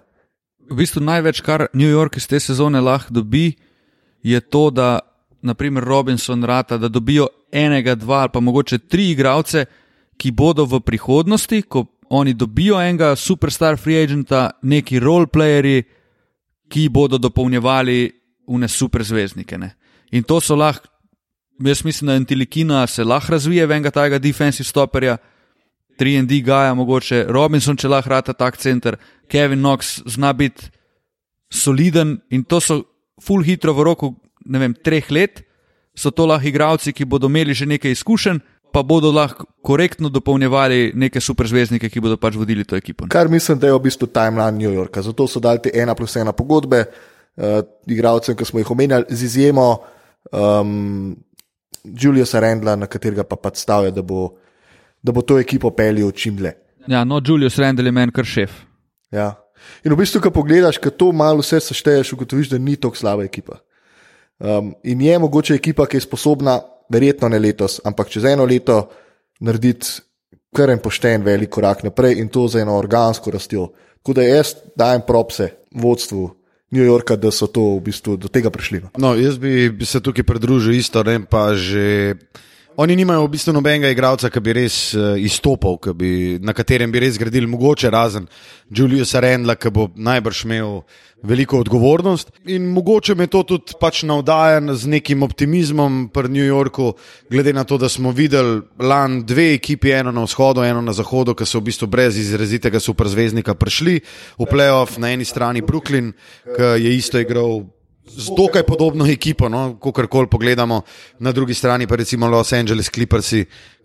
V bistvu največ, kar New York iz te sezone lahko dobi, je to, da naprimer Robinson rata, da dobijo enega, dva ali pa mogoče tri igralce, ki bodo v prihodnosti, ko oni dobijo enega superstar free agenta, neki roleplayeri, ki bodo dopolnjevali une superzvezdnike. In to so lahko, jaz mislim, da Antilikina se lahko razvije v enega takega defensive stopperja. 3D Gaja, mogoče Robinson, če lahko rata tak center, Kevin Knox zna biti soliden in to so full hitro v roku, ne vem, treh let, so to lahko igravci, ki bodo imeli že nekaj izkušenj, pa bodo lahko korektno dopolnjevali neke superzvezdnike, ki bodo pač vodili to ekipo. Kar mislim, da je v bistvu timeline New Yorka. Zato so dali te ena plus ena pogodbe, uh, igravcem, ki smo jih omenjali, z izjemo um, Juliusa Rendla, na katerega pa pač stavlja, da bo da bo to ekipo peljal čim dlje. Ja, no, Julius Randall je meni kar šef. Ja. In v bistvu, ko pogledaš, ko to malo vse sešteješ, ugotoviš, da ni tako slaba ekipa. Um, in je mogoče ekipa, ki je sposobna, verjetno ne letos, ampak čez eno leto narediti kar en pošten velik korak naprej in to za eno organsko rastjo. Tako da jaz dajem propse vodstvu New Yorka, da so to v bistvu do tega prišli. No, no jaz bi, bi se tukaj pridružil isto, ne pa že. Oni nimajo v bistvu nobenega igralca, ki bi res uh, izstopal, bi, na katerem bi res gradili, mogoče razen Juliusa Rendla, ki bo najbrž imel veliko odgovornost. In mogoče me to tudi pač navdaja z nekim optimizmom pri New Yorku, glede na to, da smo videli lani dve ekipi, eno na vzhodu, eno na zahodu, ki so v bistvu brez izrazitega superzvezdnika prišli v playoff, na eni strani Brooklyn, ki je isto igral z dokaj podobno ekipo, no, ko kar koli pogledamo, na drugi strani pa recimo Los Angeles Clippers,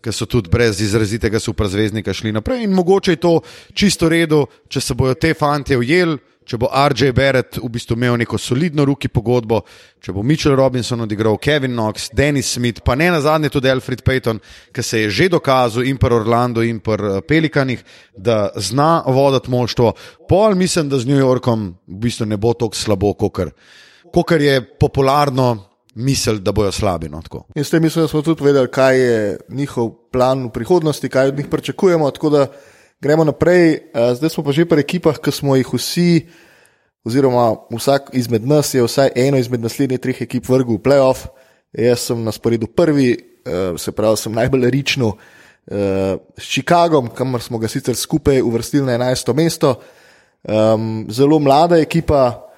ki so tudi brez izrazitega superzvezdnika šli naprej. In mogoče je to čisto redo, če se bodo te fanti ujeli. Če bo RJ Barrett v bistvu imel neko solidno ruki pogodbo, če bo Mitchell Robinson odigral, Kevin Knox, Dennis Smith, pa ne na zadnje tudi Alfred Payton, ki se je že dokazal in pri Orlando in pri eh, Pelikanih, da zna voditi moštvo. Pol mislim, da z New Yorkom v bistvu ne bo tako slabo, kot kar kot je popularno misel, da bojo slabi. No, in s tem mislim, da smo tudi vedeli, kaj je njihov plan v prihodnosti, kaj od njih pričakujemo. Tako da gremo naprej. Eh, zdaj smo pa že pri ekipah, ki smo jih vsi, oziroma vsak izmed nas je vsaj eno izmed naslednjih treh ekip vrgel v playoff. Jaz sem na sporedu prvi, eh, se pravi, sem najbolj ričen. Uh, s Chicagom, kamor smo ga sicer skupaj uvrstili na 11. mesto, um, zelo mlada ekipa,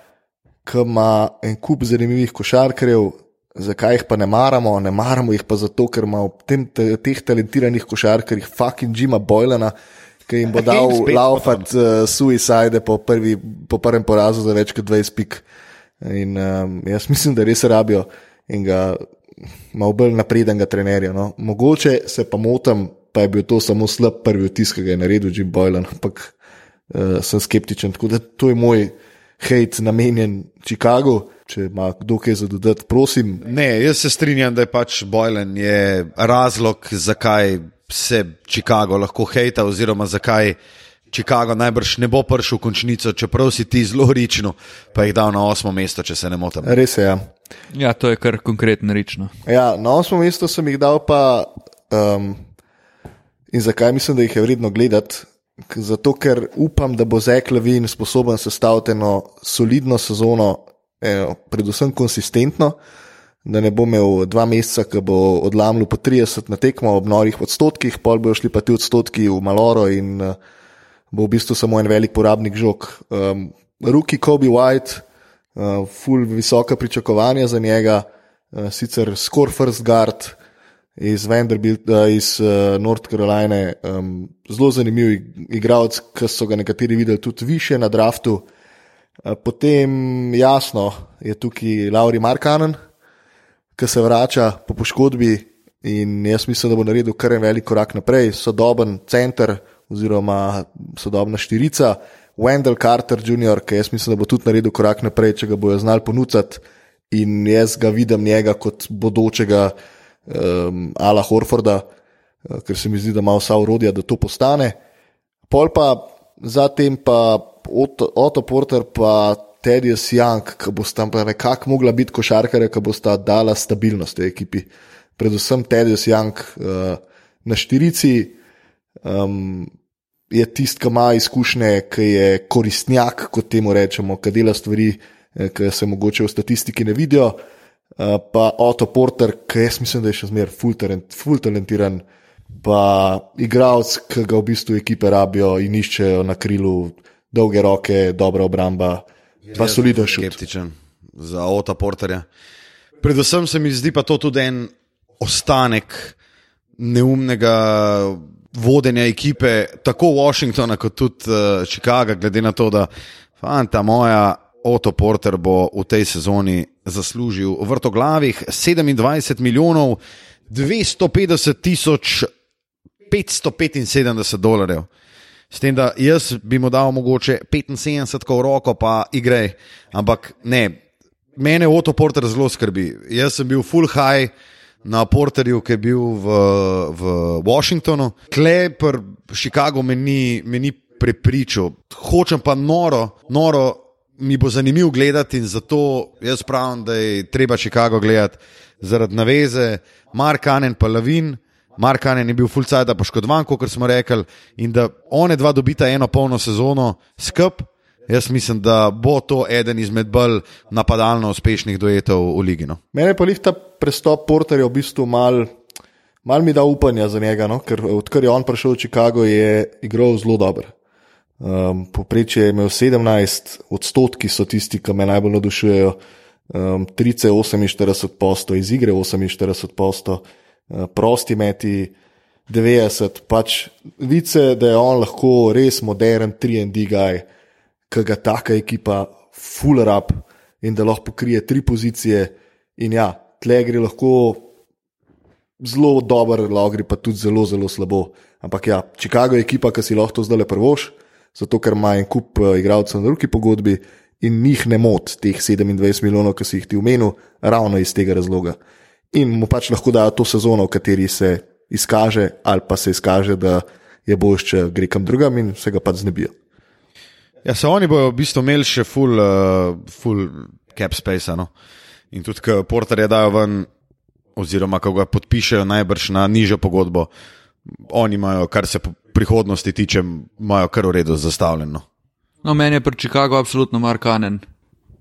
ki ima en kup zanimivih košarkarjev, zakaj jih pa ne maramo? Ne maramo jih pa zato, ker ima v tem, teh talentiranih košarkarjih fucking Jima Boylana, ki jim bo dal laufat uh, suicide po, prvi, po prvem porazu za več kot 20 pik. In um, jaz mislim, da res rabijo in ga malo bolj naprednega trenerja. No. Mogoče se pa motim, pa je bil to samo slab prvi vtis, ki ga je naredil Jim Boylan, ampak uh, sem skeptičen. Tako da to je moj hate namenjen Chicagu. Če ima kdo kaj za dodati, prosim. Ne, jaz se strinjam, da je pač Bojlen je razlog, zakaj se Chicago lahko hejta, oziroma zakaj Chicago najbrž ne bo prišel v končnico, čeprav si ti zelo rično, pa jih dal na osmo mesto, če se ne motim. Res je. Ja. ja, to je kar konkretno rično. Ja, na osmo mesto sem jih dal, pa um, in zakaj mislim, da jih je vredno gledati. Zato, ker upam, da bo Zek Levin sposoben sestaviti eno solidno sezono, eno, predvsem konsistentno, da ne bo imel dva meseca, ki bo odlamljal po 30 na tekmo ob norih odstotkih, pol bojo šli pa ti odstotki v maloro in uh, bo v bistvu samo en velik porabnik žog. Um, Ruki Kobe White, uh, full visoka pričakovanja za njega, uh, sicer score first guard iz Vanderbilta, iz uh, North Carolina, um, zelo zanimiv igralec, ki so ga nekateri videli tudi više na draftu. Uh, potem, jasno, je tukaj Lauri Markanen, ki se vrača po poškodbi in jaz mislim, da bo naredil kar en velik korak naprej, sodoben center oziroma sodobna štirica. Wendell Carter Jr., ki jaz mislim, da bo tudi naredil korak naprej, če ga bojo znali ponuditi. In jaz ga vidim njega kot bodočega um, Ala Horforda, uh, ker se mi zdi, da ima vsa urodja, da to postane. Pol pa zatem pa Otto, Otto Porter pa Teddy's Young, ki bo pa nekako mogla biti košarkare, ki bo sta dala stabilnost tej ekipi. Predvsem Teddy's Young uh, na štirici. Um, je tisti, ki ima izkušnje, ki je koristnjak, kot temu rečemo, ki dela stvari, eh, ki se mogoče v statistiki ne vidijo. Uh, pa Otto Porter, ki jaz mislim, da je še zmeraj full, talent, full talentiran, pa igralec, ki ga v bistvu ekipe rabijo in iščejo na krilu, dolge roke, dobra obramba, pa soliden šut. Skeptičen za Otto Porterja. Predvsem se mi zdi pa to tudi en ostanek neumnega vodenja ekipe, tako Washingtona, kot tudi uh, Chicaga, glede na to, da fanta moja. Otto Porter bo v tej sezoni zaslužil vrtoglavih 27 milijonov 250 tisoč 575 dolarjev. S tem, da jaz bi mu dal mogoče 75 v roko, pa igrej. Ampak ne, mene Otto Porter zelo skrbi. Jaz sem bil full high na Porterju, ki je bil v, v Washingtonu, Kleper, Chicago me ni, me ni prepričal. Hočem pa noro, noro mi bo zanimivo gledati in zato jaz pravim, da je treba Chicago gledati zaradi naveze, Mark Anen pa Lavin. Mark Anen je bil fulcajda poškodovan, kot smo rekli, in da one dva dobita eno polno sezono skup. Jaz mislim, da bo to eden izmed bolj napadalno uspešnih duetov v Ligi. No. Mene pa jih ta prestop Porterja v bistvu mal, mal mi da upanja za njega, no? ker odkar je on prišel v Chicago, je igral zelo dobro. Um, Poprečje je imel 17 odstotki, so tisti, ki me najbolj navdušujejo. Um, 3,48 posto, iz igre 48 posto, uh, prosti meti 90. Pač vice, da je on lahko res modern 3D guy, ki ga taka ekipa full up in da lahko pokrije tri pozicije. In ja, tle gre lahko zelo dobro, lahko gre pa tudi zelo, zelo slabo. Ampak ja, Chicago je ekipa, ki si lahko to zdaj le prvoš zato ker ima en kup uh, igralcev na drugi pogodbi in njih ne moti teh 27 milijonov, ki si jih ti umenil, ravno iz tega razloga. In mu pač lahko dajo to sezono, v kateri se izkaže, ali pa se izkaže, da je boljš, če gre kam drugam in se ga pač znebijo. Ja, se oni bojo v bistvu imeli še full, uh, full cap space. No? In tudi, ko porterje dajo ven, oziroma ko ga podpišejo najbrž na nižjo pogodbo, oni imajo, kar se prihodnosti tiče, imajo kar v redu zastavljeno. No, meni je pri Chicagu absolutno markanen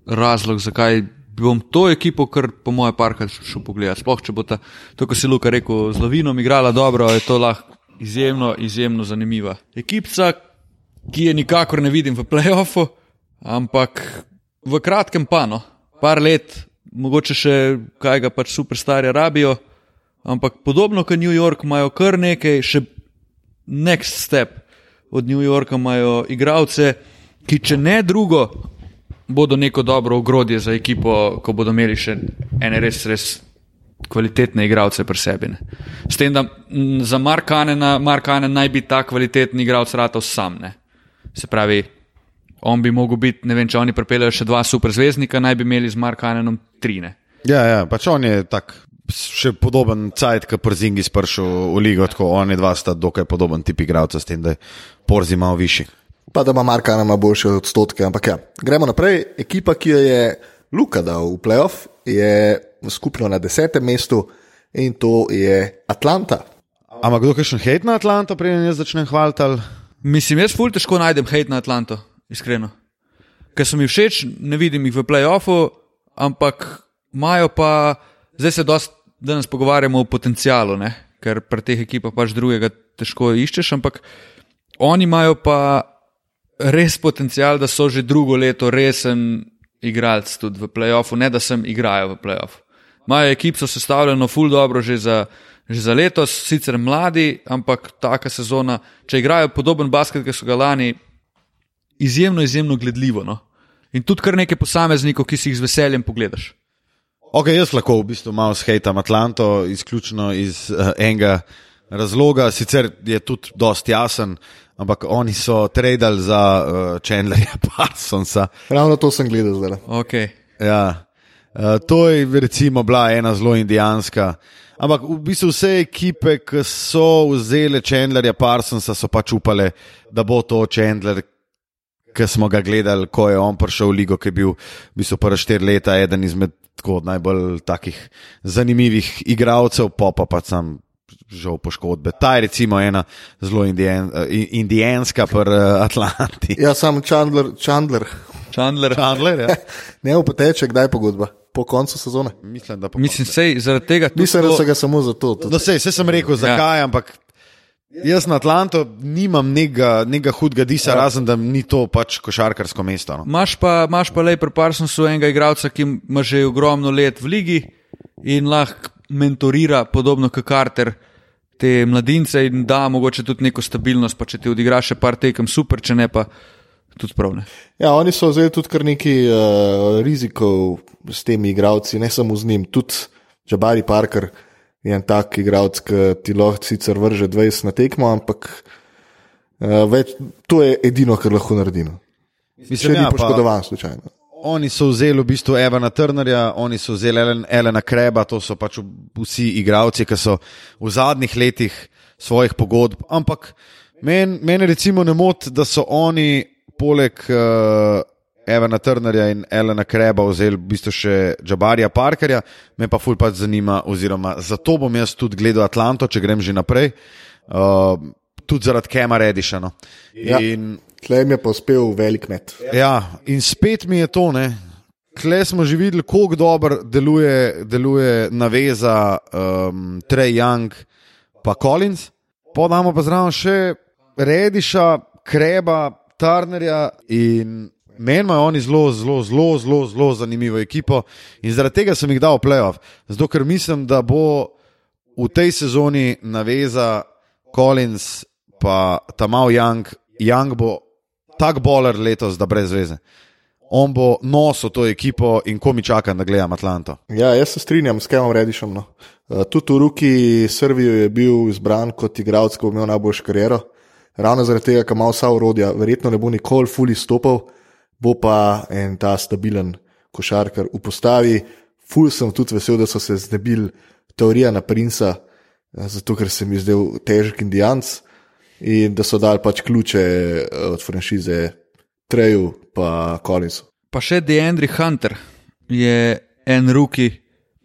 razlog, zakaj bom to ekipo, kar po moje parka šel pogledat. Sploh, če bo ta, to, kar si Luka rekel, z Lovinom igrala dobro, je to lahko izjemno, izjemno zanimiva ekipa, ki je nikakor ne vidim v playoffu, ampak v kratkem pano, par let, mogoče še kaj ga pač superstarje rabijo. Ampak podobno kot New York, imajo kar nekaj, še next step od New Yorka, imajo igralce, ki če ne drugo, bodo neko dobro ogrodje za ekipo, ko bodo imeli še ene res, res kvalitetne igralce pri sebi. Ne. S tem, da za Markanena, Markanen naj bi ta kvalitetni igralec ratov sam. Ne. Se pravi, on bi mogel biti, ne vem, če oni pripeljajo še dva superzvezdnika, naj bi imeli z Markanenom trine. Ja, ja, pač on je tak še podoben cajt, kot Porzingi spršil v ligo, tako oni dva sta dokaj podoben tip igralca, s tem, da je Porzi malo višji. Pa da ima Marka nama boljše odstotke, ampak ja. Gremo naprej. Ekipa, ki jo je Luka dal v playoff, je skupno na desetem mestu in to je Atlanta. Ampak kdo je še hejt na Atlanto, preden jaz začnem hvaliti? Ali... Mislim, jaz ful težko najdem hejt na Atlanto, iskreno. Ker so mi všeč, ne vidim jih v playoffu, ampak imajo pa, zdaj se dost danes pogovarjamo o potencialu, ne? ker pri teh ekipah pač drugega težko iščeš, ampak oni imajo pa res potencial, da so že drugo leto resen igralec tudi v playoffu, ne da sem igrajo v playoffu. Imajo ekip, so sestavljeno ful dobro že za, že za letos, sicer mladi, ampak taka sezona, če igrajo podoben basket, ki so ga lani, izjemno, izjemno gledljivo. No? In tudi kar nekaj posameznikov, ki si jih z veseljem pogledaš. Ok, jaz lahko v bistvu malo skejtam Atlanto, izključno iz uh, enega razloga, sicer je tudi dost jasen, ampak oni so tradili za uh, Chandlerja Parsonsa. Ravno to sem gledal zdaj. Okay. Ja. Uh, to je recimo bila ena zelo indijanska. Ampak v bistvu vse ekipe, ki so vzele Chandlerja Parsonsa, so pač upale, da bo to Chandler, ki smo ga gledali, ko je on prišel v ligo, ki je bil v bistvu prva štiri leta eden izmed tako najbolj takih zanimivih igralcev, pa pa pa sam. Žal poškodbe. Ta je recimo ena zelo indijan, indijanska, pri Atlanti. Ja, sam Chandler, Chandler. Chandler. Chandler, ja. ne v poteče, kdaj pogodba? Po koncu sezone. Mislim, da Mislim, sej, zaradi tega Mislim, da to- so ga samo zato. tudi. No, sej, sej sem rekel, zakaj, ja. ampak jaz na Atlanto nimam nekega, nekega hudega disa, ja. razen da ni to pač košarkarsko mesto. No. Imaš pa, imaš pa le pri Parsonsu enega igralca, ki ima že ogromno let v ligi in lahko mentorira, podobno kot Carter, te mladince in da mogoče tudi neko stabilnost. Pa če ti odigraš še par tekem, super, če ne pa tudi prav. Ne. Ja, oni so vzeli tudi kar nekaj uh, rizikov s temi igravci, ne samo z njim, tudi Jabari Parker je en tak igralec, ki ti lahko sicer vrže 20 na tekmo, ampak uh, več, to je edino, kar lahko naredi. no. Če ni ja, pa poškodovan, slučajno. Oni so vzeli v bistvu Evana Turnerja, oni so vzeli Elen- Elena Kreba, to so pač vsi igralci, ki so v zadnjih letih svojih pogodb. Ampak meni men recimo ne moti, da so oni poleg uh, Evana Turnerja in Elena Kreba vzeli v bistvu še Jabarija Parkerja, me pa ful pač zanima, oziroma zato bom jaz tudi gledal Atlanto, če grem že naprej. Uh, Tudi zaradi Kema Rediša. No. Ja. In Tlem je pa uspel velik met. Ja, in spet mi je to, ne. Kle smo že videli, kako dobro deluje, deluje naveza um, Trey Young pa Collins. Podamo pa zraven še Rediša, Kreba, Turnerja in meni imajo oni zelo, zelo, zelo, zelo, zelo zanimivo ekipo in zaradi tega sem jih dal v playoff. Zato ker mislim, da bo v tej sezoni naveza Collins pa Tamal Young, Young bo tak boler letos, da brez veze. On bo nosil to ekipo in ko mi čakam, da gledam Atlanto. Ja, jaz se strinjam s Kemom Redišom. No. Uh, tudi v Ruki Srbijo je bil izbran kot igralec, ki bo imel najboljšo kariero. Ravno zaradi tega, ker ima vsa urodja, verjetno ne bo nikoli fully stopil, bo pa en ta stabilen košarkar v postavi. Ful sem tudi vesel, da so se znebili teorije na Princa, eh, zato ker se mi zdel težek indijanc in da so dali pač ključe eh, od franšize Treju pa Collinsu. Pa še Deandre Hunter je en ruki,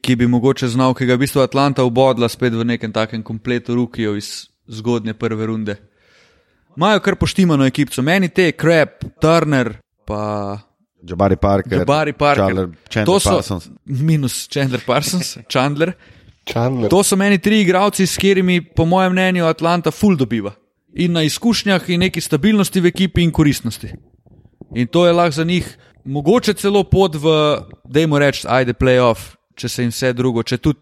ki bi mogoče znal, ki ga je v bistvu Atlanta obodla spet v nekem takem kompletu rukijev iz zgodnje prve runde. Imajo kar poštimano ekipo, meni te, Krep, Turner, pa Jabari Parker, Jabari Parker. Chandler, Chandler to so Parsons. minus Chandler Parsons, Chandler. Chandler. To so meni tri igralci, s katerimi, po mojem mnenju, Atlanta full dobiva. In na izkušnjah, in neki stabilnosti v ekipi, in koristnosti. In to je lahko za njih mogoče celo pot v, dajmo reči, ajde, playoff, če se jim vse drugo. Če tudi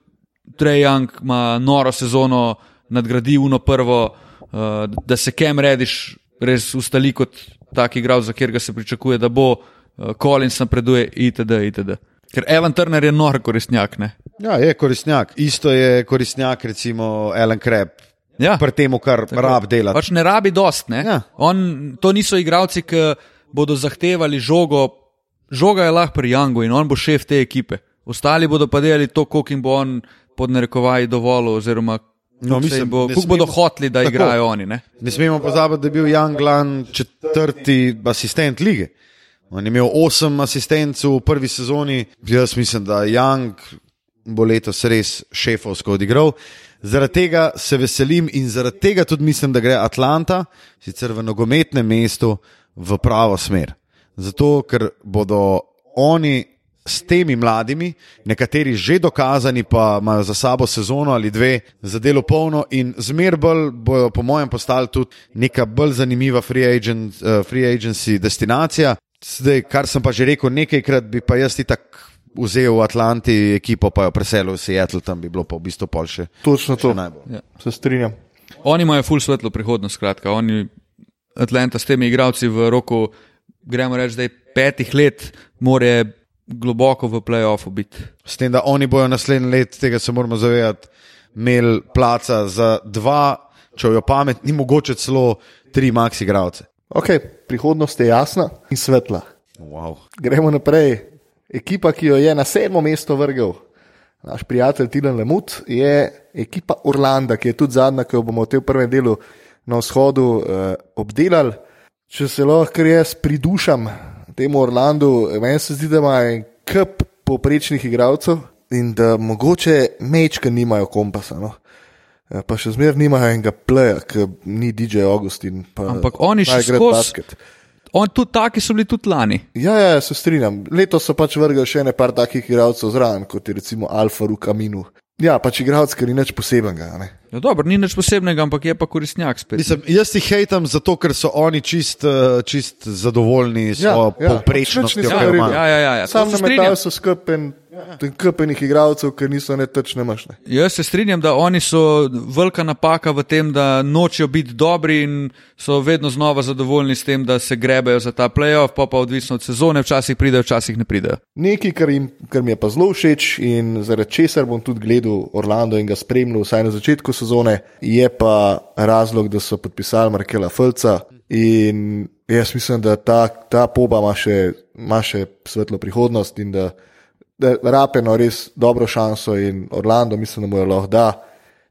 Trey Young ima noro sezono, nadgradi uno prvo, uh, da se Kem rediš, res ustali kot tak igralec, za katerega se pričakuje, da bo, uh, Collins napreduje, itd. itd. Ker Evan Turner je nor koristnjak. Ne? Ja, je koristnjak. Isto je koristnjak, recimo Alan Kreb. Ja. Pri tem, kar rab delati. Pač ne rabi dost. Ne? Ja. On, to niso igralci, ki bodo zahtevali žogo. Žoga je lahko pri Jangu in on bo šef te ekipe. Ostali bodo pa delali to, koliko jim bo on pod narekovaji dovolil, oziroma No, mislim, bo, koliko bodo smemo- hoteli, da Tako. igrajo oni. Ne? Ne smemo pozabiti, da je bil Jan Glan četrti asistent lige. On je imel osem asistentov v prvi sezoni. Jaz mislim, da Young bo letos res šefovsko odigral. Zaradi tega se veselim in zaradi tega tudi mislim, da gre Atlanta, sicer v nogometnem mestu, v pravo smer. Zato, ker bodo oni s temi mladimi, nekateri že dokazani, pa imajo za sabo sezono ali dve za delo polno in zmer bolj bojo, po mojem, postali tudi neka bolj zanimiva free, agent, uh, free agency destinacija. Zdaj, kar sem pa že rekel nekajkrat, bi pa jaz ti tako vzel v Atlanti ekipo, pa jo preselil v Seattle, tam bi bilo pa v bistvu pol še. Točno to. še najbolj. Ja. Se strinjam. Oni imajo full svetlo prihodnost, skratka. Oni, Atlanta s temi igralci v roku, gremo reči, da je petih let, more globoko v playoffu biti. S tem, da oni bojo naslednji let, tega se moramo zavedati, imeli placa za dva, če jo pamet, ni mogoče celo tri max igralce. Ok, prihodnost je jasna in svetla. Wow. Gremo naprej. ekipa, ki jo je na sedmo mesto vrgel naš prijatelj Tilan Lemut, je ekipa Orlanda, ki je tudi zadnja, ki jo bomo v tem prvem delu na vzhodu uh, obdelali. Če se lahko jaz pridušam temu Orlandu, meni se zdi, da ima en kup poprečnih igralcev in da mogoče mečke nimajo kompasa. No? Eh, Pa še zmeraj nimajo enega pleja, ki ni DJ Augustin. Pa, Ampak oni še naj igra skozi- basket. On, tudi taki so bili tudi lani. Ja, ja, se strinjam. Letos so pač vrgli še ne par takih igralcev zraven, kot je recimo Alfa Rukaminu. Ja, pač igralec, ki ni nič posebenega. ne. Ja, dobro, ni nič posebnega, ampak je pa koristnjak spet. Mislim, jaz jih hejtam zato, ker so oni čist, eh, čist zadovoljni s Ja, svojo ja, povprečnostjo. Ja, ja, ja, ja. Sam to se na strinjam. metalu so skrpen, krpenih igralcev, ki niso ne tečne mašne. Jaz se strinjam, da oni so velika napaka v tem, da nočejo biti dobri in so vedno znova zadovoljni s tem, da se grebejo za ta playoff, pa pa odvisno od sezone, včasih pridejo, včasih ne pridejo. Nekaj, kar, jim, kar mi je pa zelo všeč in zaradi česar bom tudi gledal Orlando in ga spremljal vsaj na začetku sezone, je pa razlog, da so podpisali Markela Fulca. In jaz mislim, da ta, ta poba ima še, ima še svetlo prihodnost in da Rapeno res dobro šanso in Orlando mislim, da mu jo lahko da.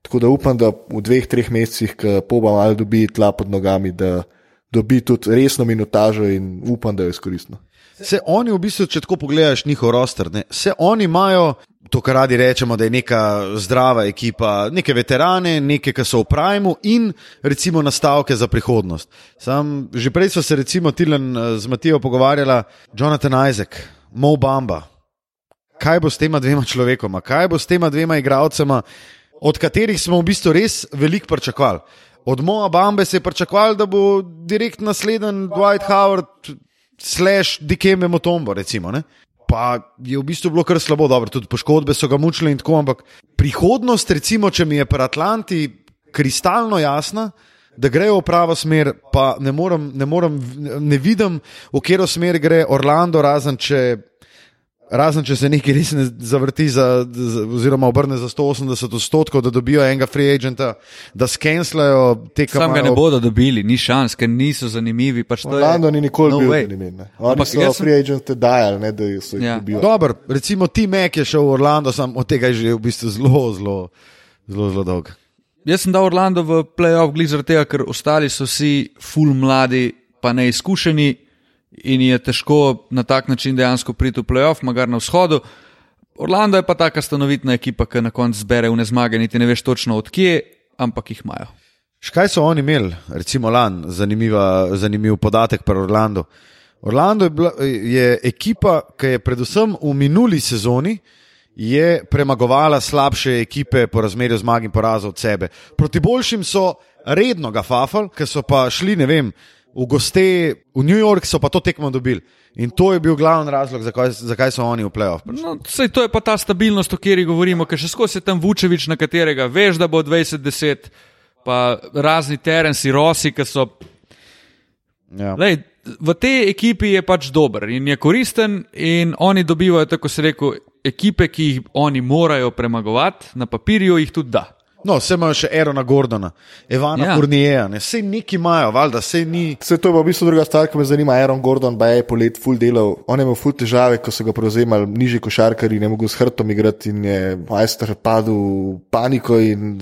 Tako da upam, da v dveh, treh mesecih, ko poba malo dobi tla pod nogami, da dobi tudi resno minutažo in upam, da jo izkoristimo. Se oni v bistvu, če tako pogledaš njihov roster, ne, se oni imajo to, kar radi rečemo, da je neka zdrava ekipa, neke veterane, neke, ki so v primu in recimo nastavke za prihodnost. Sam, že prej smo se recimo Tilen eh, z Matijo pogovarjala, Jonathan Isaac, Mo Bamba. Kaj bo s tema dvema človekoma, kaj bo s tema dvema igralcema, od katerih smo v bistvu res veliko pričakovali. Od Moa Bambe se je pričakovali, da bo direkt naslednji Dwight Howard, slash Dikembe Motombo, recimo. Ne? Pa je v bistvu bilo kar slabo, dobro, tudi poškodbe so ga mučile in tako, ampak prihodnost, recimo, če mi je pri Atlanti kristalno jasna, da grejo v pravo smer, pa ne, morem, ne, morem, ne vidim, v katero smer gre Orlando, razen če. Razen če se nekaj res ne zavrti, za, za, oziroma obrne za 180 odstotkov, da dobijo enega free agenta, da skenslajo te Sam ga ne bodo dobili, ni šans, ker niso zanimivi. Pač Orlando ni nikoli no bil way. zanimiv. ne. Oni Ampak so sem- free agente dajali, ne, da so jih Ja. dobili. Dobro, recimo Tim Mac je šel v Orlando, sam od tega je že v bistvu zelo, zelo, zelo, zelo dolg. Jaz sem dal Orlando v playoff, glede zaradi tega, ker ostali so vsi full mladi, pa neizkušeni in je težko na tak način dejansko priti v playoff, magar na vzhodu. Orlando je pa taka stanovitna ekipa, ki na koncu zbere v nezmage, niti ne veš točno odkje, ampak jih imajo. Škaj so oni imeli, recimo lani, zanimiva, zanimiv podatek pri Orlandu. Orlando je, bila, je ekipa, ki je predvsem v minuli sezoni je premagovala slabše ekipe po razmerju zmag in porazov od sebe. Proti boljšim so redno ga fafali, ker so pa šli, ne vem, v goste v New York, so pa to tekmo dobili. In to je bil glavni razlog, zakaj, zakaj so oni v prišli. No, sej, to je pa ta stabilnost, o kateri govorimo, ker še skozi je tam Vučevič, na katerega veš, da bo 20-10, pa razni terenci, rosi, ki so Ja. Lej, v tej ekipi je pač dober in je koristen, in oni dobivajo, tako se rekel, ekipe, ki jih oni morajo premagovati, na papirju jih tudi da. No, vse imajo še Erona Gordona, Evana Ja. ja. Kurnijeja, vse neki imajo, valjda, vse ni. Vse to je pa v bistvu druga stvar, ki me zanima. Aaron Gordon pa je polet full delal. On je imel full težave, ko so ga prevzemali nižji košarkari, ne mogel s hrbtom igrati in je majster padel v paniko in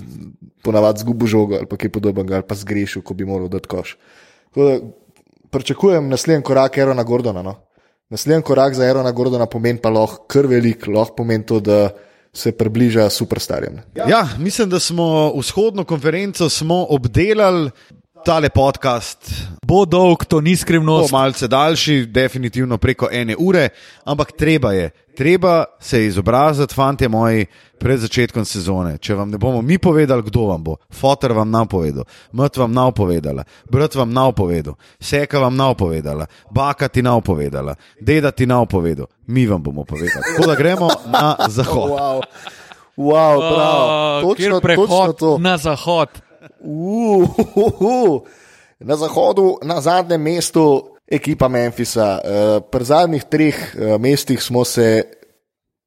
ponavadi zgubil žogo ali pa kaj podobnega, ali pa zgrešil, ko bi moral dati koš. Tako da Pričakujem naslednji korak Aarona Gordona. No? Naslednji korak za Aarona Gordona pomeni pa lahko kar velik, lahko pomeni to, da se približa superstarjem. Ja, mislim, da smo vzhodno konferenco smo obdelali. Tale podcast Bo dolg, to ni bo skrivnost. malce daljši, definitivno preko ene ure, ampak treba je, treba se izobraziti, fanti moji, pred začetkom sezone. Če vam ne bomo mi povedali, kdo vam bo, fotor vam napovedal, mt vam napovedala, brat vam napovedal, seka vam napovedala, baka ti napovedala, deda ti napovedal, mi vam bomo povedali. Tako da gremo na zahod. Wow. Wow, prav. Točno, točno prehod to. na zahod. Uh, uh, uh. Na zahodu, na zadnjem mestu, ekipa Memphisa. Uh, pri zadnjih treh uh, mestih smo se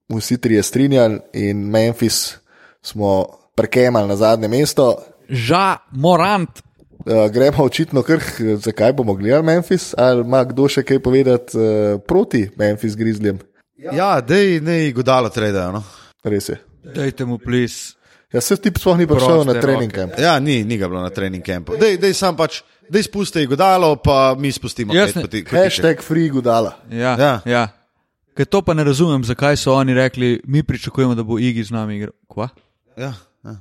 vsi trije strinjali in Memphis smo prekemali na zadnje mesto. Ža, morant. Uh, gremo očitno kar, zakaj bomo gledali Memphis, ali ima kdo še kaj povedati uh, proti Memphis Grizzlyjem? Ja, dej ne godalo tredajo. No? Res je. Dajte mu plis. Ja, se ti sploh ni prišel na trening roke. camp. Ja, ni, ni ga bilo na trening kampu. Dej, dej sam pač, dej spusti godalo, pa mi spustimo. Jaz pet ne- poti- kotiček. Hashtag free gudala. Ja, Ja. ja. ja. Ker to pa ne razumem, zakaj so oni rekli, mi pričakujemo, da bo Igi z nami igral. Kva? Ja, ja.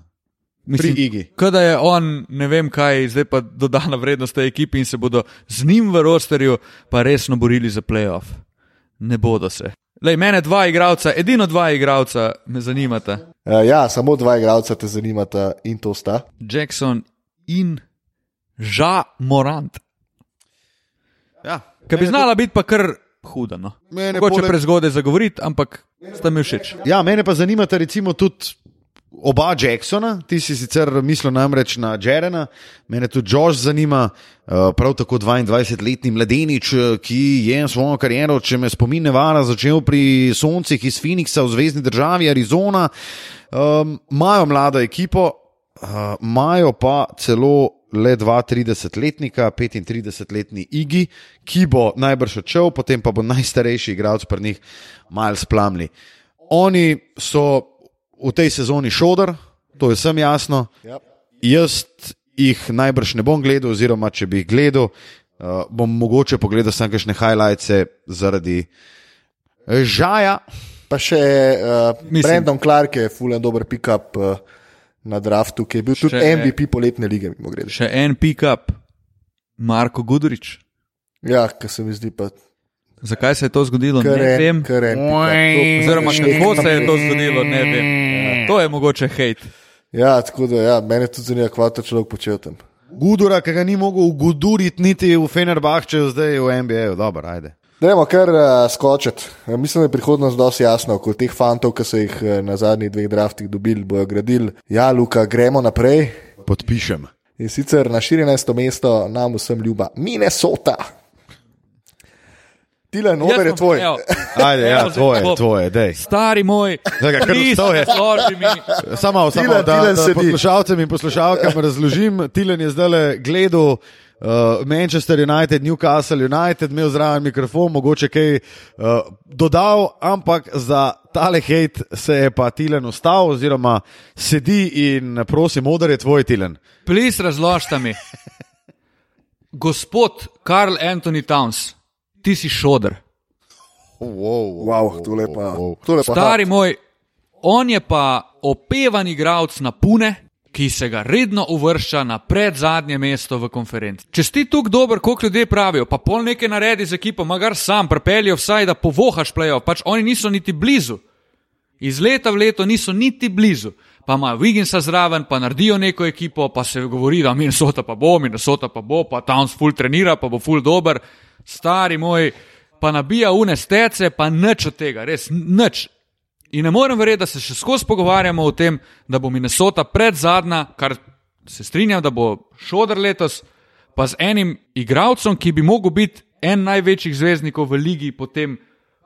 Mislim, Pri Igi. Kada je on, ne vem kaj, zdaj pa dodana vrednost tej ekipi in se bodo z njim v rosterju pa resno borili za playoff. Ne bodo se. Lej, mene dva igralca, edino dva igralca me zanimata. Uh, ja, samo dva igralca te zanimata in to sta. Jackson in Ža Morant. Ja. Ki bi znala biti pa kar huda. No. Mene Mogoče poleg- prezgodaj zagovoriti, ampak sta mi všeč. Ja, mene pa zanimata recimo tudi oba Jacksona. Ti si sicer mislil namreč na Jerena, mene tudi Josh zanima, eh, prav tako 22-letni mladenič, eh, ki je svojo kariero, če me spomin ne vara, začel pri Soncih iz Phoenixa v zvezdni državi Arizona. Um, Imajo mlado ekipo, uh, imajo pa celo le 32-letnika, 35-letni Igi, ki bo najbrž odšel, potem pa bo najstarejši igralec pri njih, Miles Plumley. Oni so v tej sezoni šodr, to je vsem jasno. Ja. Jaz jih najbrž ne bom gledal, oziroma če bi jih gledal, uh, bom mogoče pogledal samo kakšne highlights zaradi eh, žaja. Pa še uh, Mislim- Brandon Clark je fulen dober pick-up uh, na draftu, ki je bil tudi Še- MVP poletne lige. Še en pick-up, Marko Gudurič. Ja, kar se mi zdi pa Zakaj se je to zgodilo? kar Ne vem. kar en pick-up. Oziroma, kako se je to zgodilo, ne vem. To je mogoče hate. Ja, tako da ja, mene tudi zanima, kva ta človek počel tam. Gudura, ki ga ni mogel uguduriti niti v Fenerbahče, zdaj v NBA. Dobro, ajde. Dajmo kar uh, skočiti. Uh, mislim, da je prihodnost dosti jasna. Kot teh fantov, ki so jih uh, na zadnjih dveh draftih dobili, bojo gradili. Ja, Luka, gremo naprej. Podpišem. In sicer na 14. mesto nam vsem ljuba Minnesota. Tilen, Jaz oder je tvoj. evo, Ajde, ja, tvoje, tvoje, dej. Stari moj, Zdaj kar please, vstal je. Samo, samo da, da poslušalcem in poslušalkam razložim. Tilen je zdaj gledal uh, Manchester United, Newcastle United, imel zraven mikrofon, mogoče kaj uh, dodal, ampak za tale hate se je pa Tilen ustal, oziroma sedi in prosim, odar je tvoj Tilen. Plis razložite mi. Gospod Karl Anthony Towns, ti si šodr. Wow, Wow, tole pa, tole pa Stari moj, on je pa opevan igralec na pune, ki se ga redno uvršča na predzadnje mesto v konferenci. Če si tukaj dober, kot ljudje pravijo, pa pol nekaj naredi z ekipo, magar sam, prepeljijo vsaj, da povohaš plejo, pač oni niso niti blizu. Iz leta v leto niso niti blizu. Pa ima Wigginsa zraven, pa naredijo neko ekipo, pa se govori, da Minnesota pa bo, Minnesota pa bo, pa Towns full trenira, pa bo full dober. Stari moj, pa nabija une stece, pa nič od tega, res nič. In ne morem verjeti, da se še skozi pogovarjamo o tem, da bo Minnesota pred zadnja, kar se strinjam, da bo šodr letos, pa z enim igralcem, ki bi mogel biti en največjih zvezdnikov v ligi, potem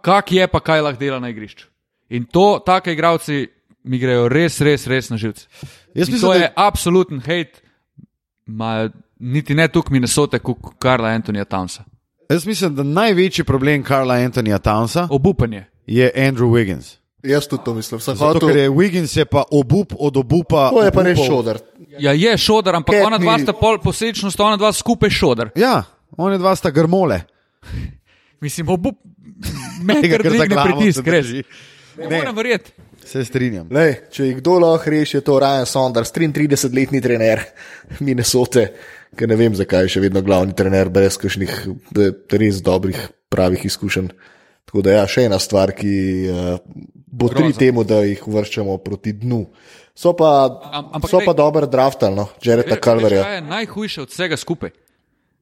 kak je pa kaj lahko dela na igrišču. In to, take igralci mi grejo res, res, res na živce. Jaz mislim, to da je absoluten hate, ma, niti ne tukaj Minnesota, kot Karla Antonija Townsa. Jaz mislim, da največji problem Karla Antonija Townsa Obupanje. je Andrew Wiggins. Jaz tudi to mislim. Zato, hotel, ker je Wiggins je pa obup od obupa. to je pa res obupov. šodar. Ja, je šodar, ampak Cat ona dva sta pol posledično, sta ona dva skupaj šodar. Ja, oni dva sta grmole. Mislim, obup, me Tega, kar ker dvigne glavo pritisk, drži. Ne Ne. morem verjeti. Se strinjam. Lej, če jih kdo lahko reši, je to Ryan Saunders, 33-letni trener Minnesote, ki ne vem, zakaj je še vedno glavni trener, brez kakšnih res dobrih, pravih izkušenj. Tako da, ja, še ena stvar, ki uh, bo tri temu, da jih uvrščamo proti dnu. So pa, Am- ampak so pa dober draftali, no, Jareta Veš, Calverja. kaj je najhujše od vsega skupaj?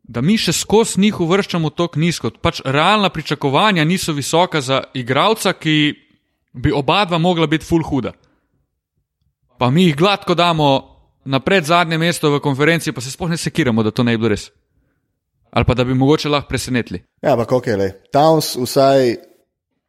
Da mi še skozi njih uvrščamo tako nizko. Pač realna pričakovanja niso visoka za igralca, ki bi oba dva mogla biti full huda. Pa mi jih gladko damo na predzadnje mesto v konferenci, pa se sploh ne sekiramo, da to ne bi bilo res. Ali pa da bi mogoče lahko presenetili. Ja, ampak ok, le. Towns vsaj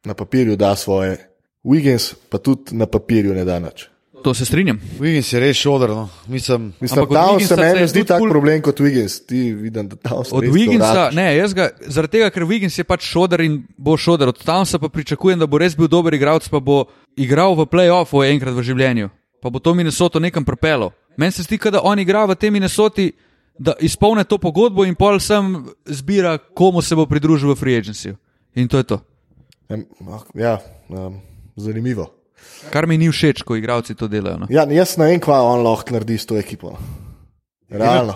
na papirju da svoje, Wiggins pa tudi na papirju ne da nič. To se strinjam. Wiggins je res šodr. No. Mislim, Mislim, da se Wigginsa se meni zdi tak ful- problem kot Wiggins. Ti vidim, da tam Od Wigginsa, ne, jaz ga, zaradi tega, ker Wiggins je pač šoder in bo šoder. Od tam se pa pričakujem, da bo res bil dober igralec, pa bo igral v playoffu enkrat v življenju. Pa bo to Minnesota nekam propelo. Meni se zdi, da on igra v tem Minnesoti, da izpolne to pogodbo in pol sem zbira, komu se bo pridružil v free agency. In to je to. Ah, Ja, um, zanimivo. Kar mi ni všeč, ko igralci to delajo. No. Ja, jaz ne vem, kva on lahko naredi s to ekipo. no. Realno.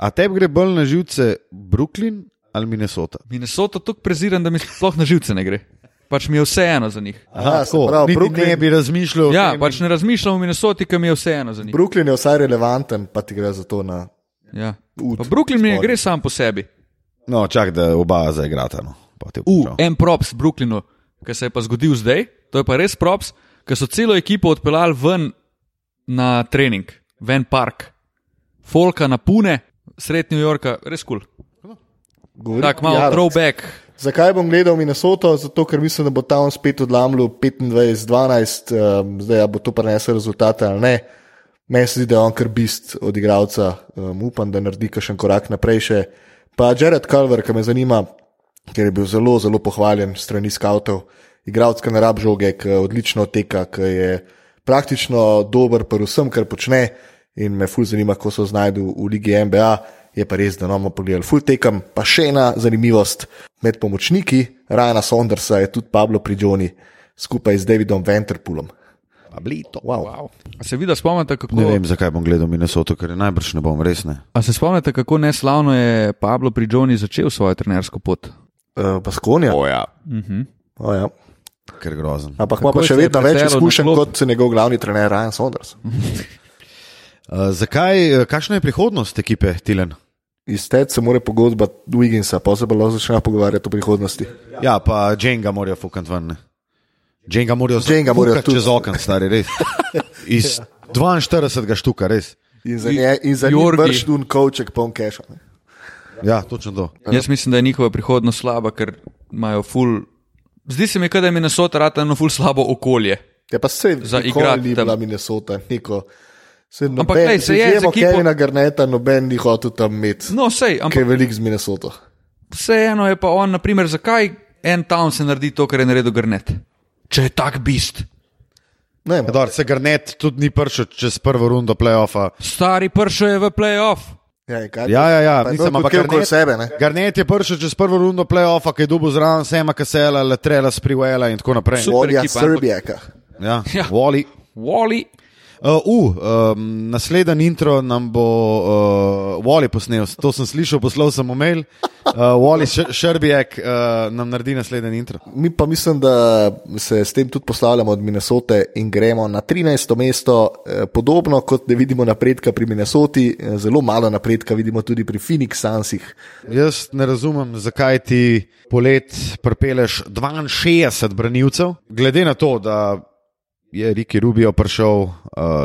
a tebi gre bolj na živce Brooklyn ali Minnesota? Minnesota tako preziram, da mi sploh na živce ne gre. Pač mi je vseeno za njih. Aha, se tako, pravi, Brooklyn- ne bi razmišljal. Ja, pač ne razmišljam o Minnesoti, ker mi je vseeno za njih. Brooklyn je vsaj relevanten, pa ti gre za to na. Ja. Ud, Pa Brooklyn mi ne gre sam po sebi. No, čak, da oba zaigrata. No. U, en props Brooklynu, ki se je pa zgodil zdaj, to je pa res props, ker so celo ekipo odpeljali ven na trening, ven park, Folka na Pune, sred New Yorka, res kul. Govori- Tako malo Ja, throwback. Zakaj bom gledal Minnesoto? Zato, ker mislim, da bo ta on spet odlamljal 25-12, um, zdaj bo to prenesel rezultate ali ne. Meni se zdi, da je on kar bist od igralca, um, upam, da naredi še en korak naprej. Še. Pa Jared Culver, ki me zanima, ker je bil zelo, zelo pohvaljen strani skavtov, igralec, ki ne rab žoge, ki odlično teka, ki je praktično dober pri vsem, kar počne in me ful zanima, kako se znajdu v Ligi NBA. Je pa res, da nomo pogledali full tekem. Pa še ena zanimivost med pomočniki Rajana Saundersa je tudi Pablo Prigioni skupaj z Davidom Venterpoolom. Pablito. Wow. Wow. A se vidi, spomnite, kako, Ne vem, zakaj bom gledal Minnesoto, ker najbrž ne bom res ne. a se spomnite, kako neslavno je Pablo Prigioni začel svojo trenersko pot. Uh, Baskonja. ja. Mhm. Oh, ja. Ker grozen. Ampak ima pa še vedno več izkušenj kot njegov glavni trener Ryan Saunders. Uh, zakaj, uh, kakšna je prihodnost ekipe Tilen? Iz tega se mora pogodba Wigginsa, pa se pa lahko začne pogovarjati o prihodnosti. Ja, pa Dženga morajo fukant ven. Dženga morajo fukati čez okno, stari res. Iz 42 štuka, res. In za, nje, in za njih vrš tu koček poln keša. ne. Ja, točno to. Jaz mislim, da je njihova prihodnost slaba, ker imajo full. Zdi se mi, da je Minnesota rata eno full slabo okolje. Ja, pa se Za igrati ni bila Minnesota, neko. Se Ampak noben, glej, se je z izjemo ekipo- Kevina Garneta, noben ni hotel tam imeti, No, sej, ki je ampak velik z Minnesoto. vseeno je pa on, naprimer, zakaj en town se naredi to, kar je naredil Grnet. Če je tak bist. Ne, Dor, se Garnet tudi ni prišel čez prvo rundo playoffa. Stari pršel je v playoff. Ja, kaj, Ja, ja, ja. Ampak kot okoli Garnet, sebe, ne. Garnet je prišel čez prvo rundo playoffa, ki je dobil zraven Sema Kasela, Letrela, Spriwela in tako naprej. Volja ampak- Srbijaka. Ja, Ja. Wally. Wally. Uh, uh, um, naslednji intro nam bo uh, Wally posnel, to sem slišal, poslal sem mail. Uh, Wally Š- Šrbijek uh, nam naredi naslednji intro. Mi pa mislim, da se s tem tudi poslavljamo od Minnesote in gremo na 13. mesto. Eh, Podobno kot ne vidimo napredka pri Minnesoti, eh, zelo malo napredka vidimo tudi pri Phoenix Sunsih. Jaz ne razumem, zakaj ti polet pripeleš 62 branilcev, glede na to, da je Riki Rubio prišel, uh,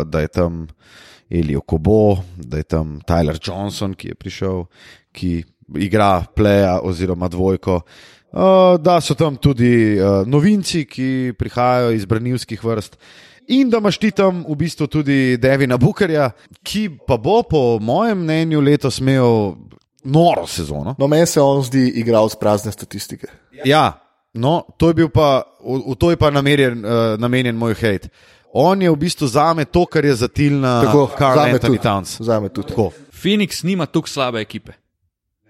da je tam Elio Kobo, da je tam Tyler Johnson, ki je prišel, ki igra pleja oziroma dvojko. Uh, da so tam tudi uh, novinci, ki prihajajo iz branilskih vrst. In da imaš ti tam v bistvu tudi Devina Bukerja, ki pa bo, po mojem mnenju, letos imel noro sezono. No, meni se on zdi igral z prazne statistike. Ja, no, to je bil pa, v, v to je pa namerjen, uh, namenjen moj hate. On je v bistvu zame to, kar je zatilna Tako, Karl zame Anthony tudi. Towns. Zame tudi. Tako. Phoenix nima tako slabe ekipe.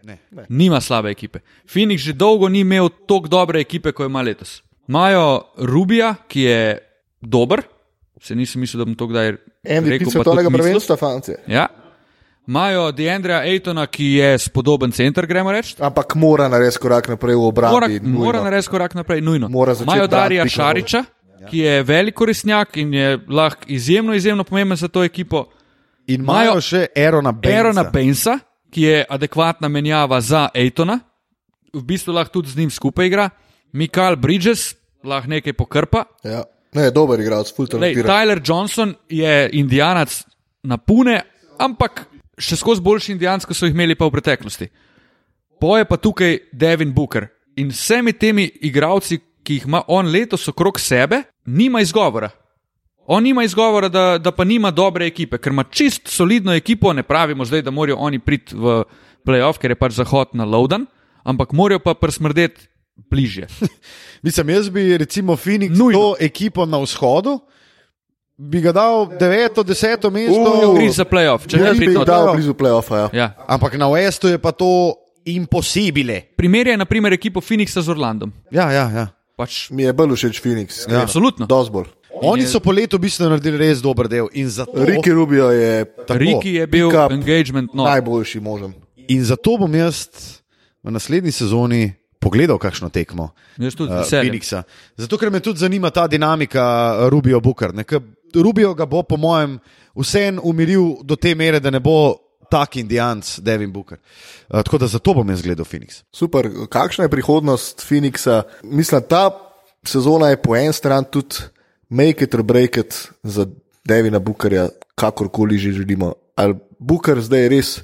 Ne. Nima slabe ekipe. Phoenix že dolgo ni imel tako dobre ekipe, kot ima letos. Imajo Rubija, ki je dober, se nisem mislil, da bom to kdaj MVP rekel. pa svetovnega tudi mislil. prvenstva, fanci. Ja. Imajo Deandra Aitona, ki je spodoben center, gremo reči. Ampak mora narediti korak naprej v Mora, obrambi. mora nujno. narediti korak naprej, nujno. Mora Imajo Darija. Šariča, ki je velik korisnjak in je lahko izjemno, izjemno pomemben za to ekipo. In imajo še Erona Benza. Erona Bensa, ki je adekvatna menjava za Aitona, v bistvu lahko tudi z njim skupaj igra. Mikael Bridges lahko nekaj pokrpa. Ja. Ne, dober igralec, talentiran. Tyler Johnson je indijanac na pune, ampak še skozi boljši indijanc, kot so jih imeli pa v preteklosti. Poje pa tukaj Devin Booker in vsemi temi igravci, ki jih ima on letos okrog sebe, nima izgovora. On nima izgovora, da, da pa nima dobre ekipe, ker ima čist solidno ekipo. Ne pravimo zdaj, da morajo oni priti v playoff, ker je pač zahod na Lowden, ampak morajo pa prsmrdeti bližje. Mislim, jaz bi recimo Phoenix, Nujno. to ekipo na vzhodu, bi ga dal 9, 10 mesto. Gre za playoff, če ne bi na dal blizu playoffa. Ja. Ja. Ampak na Westu je pa to impossibile. Primerjaj, na primer, ekipo Phoenixa z Orlandom. Ja, ja, ja. Pač, Mi je bolj všeč Phoenix. Ja. Absolutno. Dosti bolj. Oni so po letu v bistvu naredili res dober del. In zato, Ricky Rubio je tako, Riki je bil engagement. No. najboljši možen. in zato bom jaz v naslednji sezoni pogledal, kakšno tekmo. Jaz tudi uh. Zato, ker me tudi zanima ta dinamika Rubio Booker. ne, ker Rubio ga bo, po mojem, vseen umiril do te mere, da ne bo tak indijanc, Devin Booker. Uh, tako da zato bom jaz gledal Phoenix. Super, kakšna je prihodnost Phoenixa? Mislim, ta sezona je po eni strani tudi make it or break it za Devina Bookerja, kakorkoli že želimo. Ali Booker zdaj res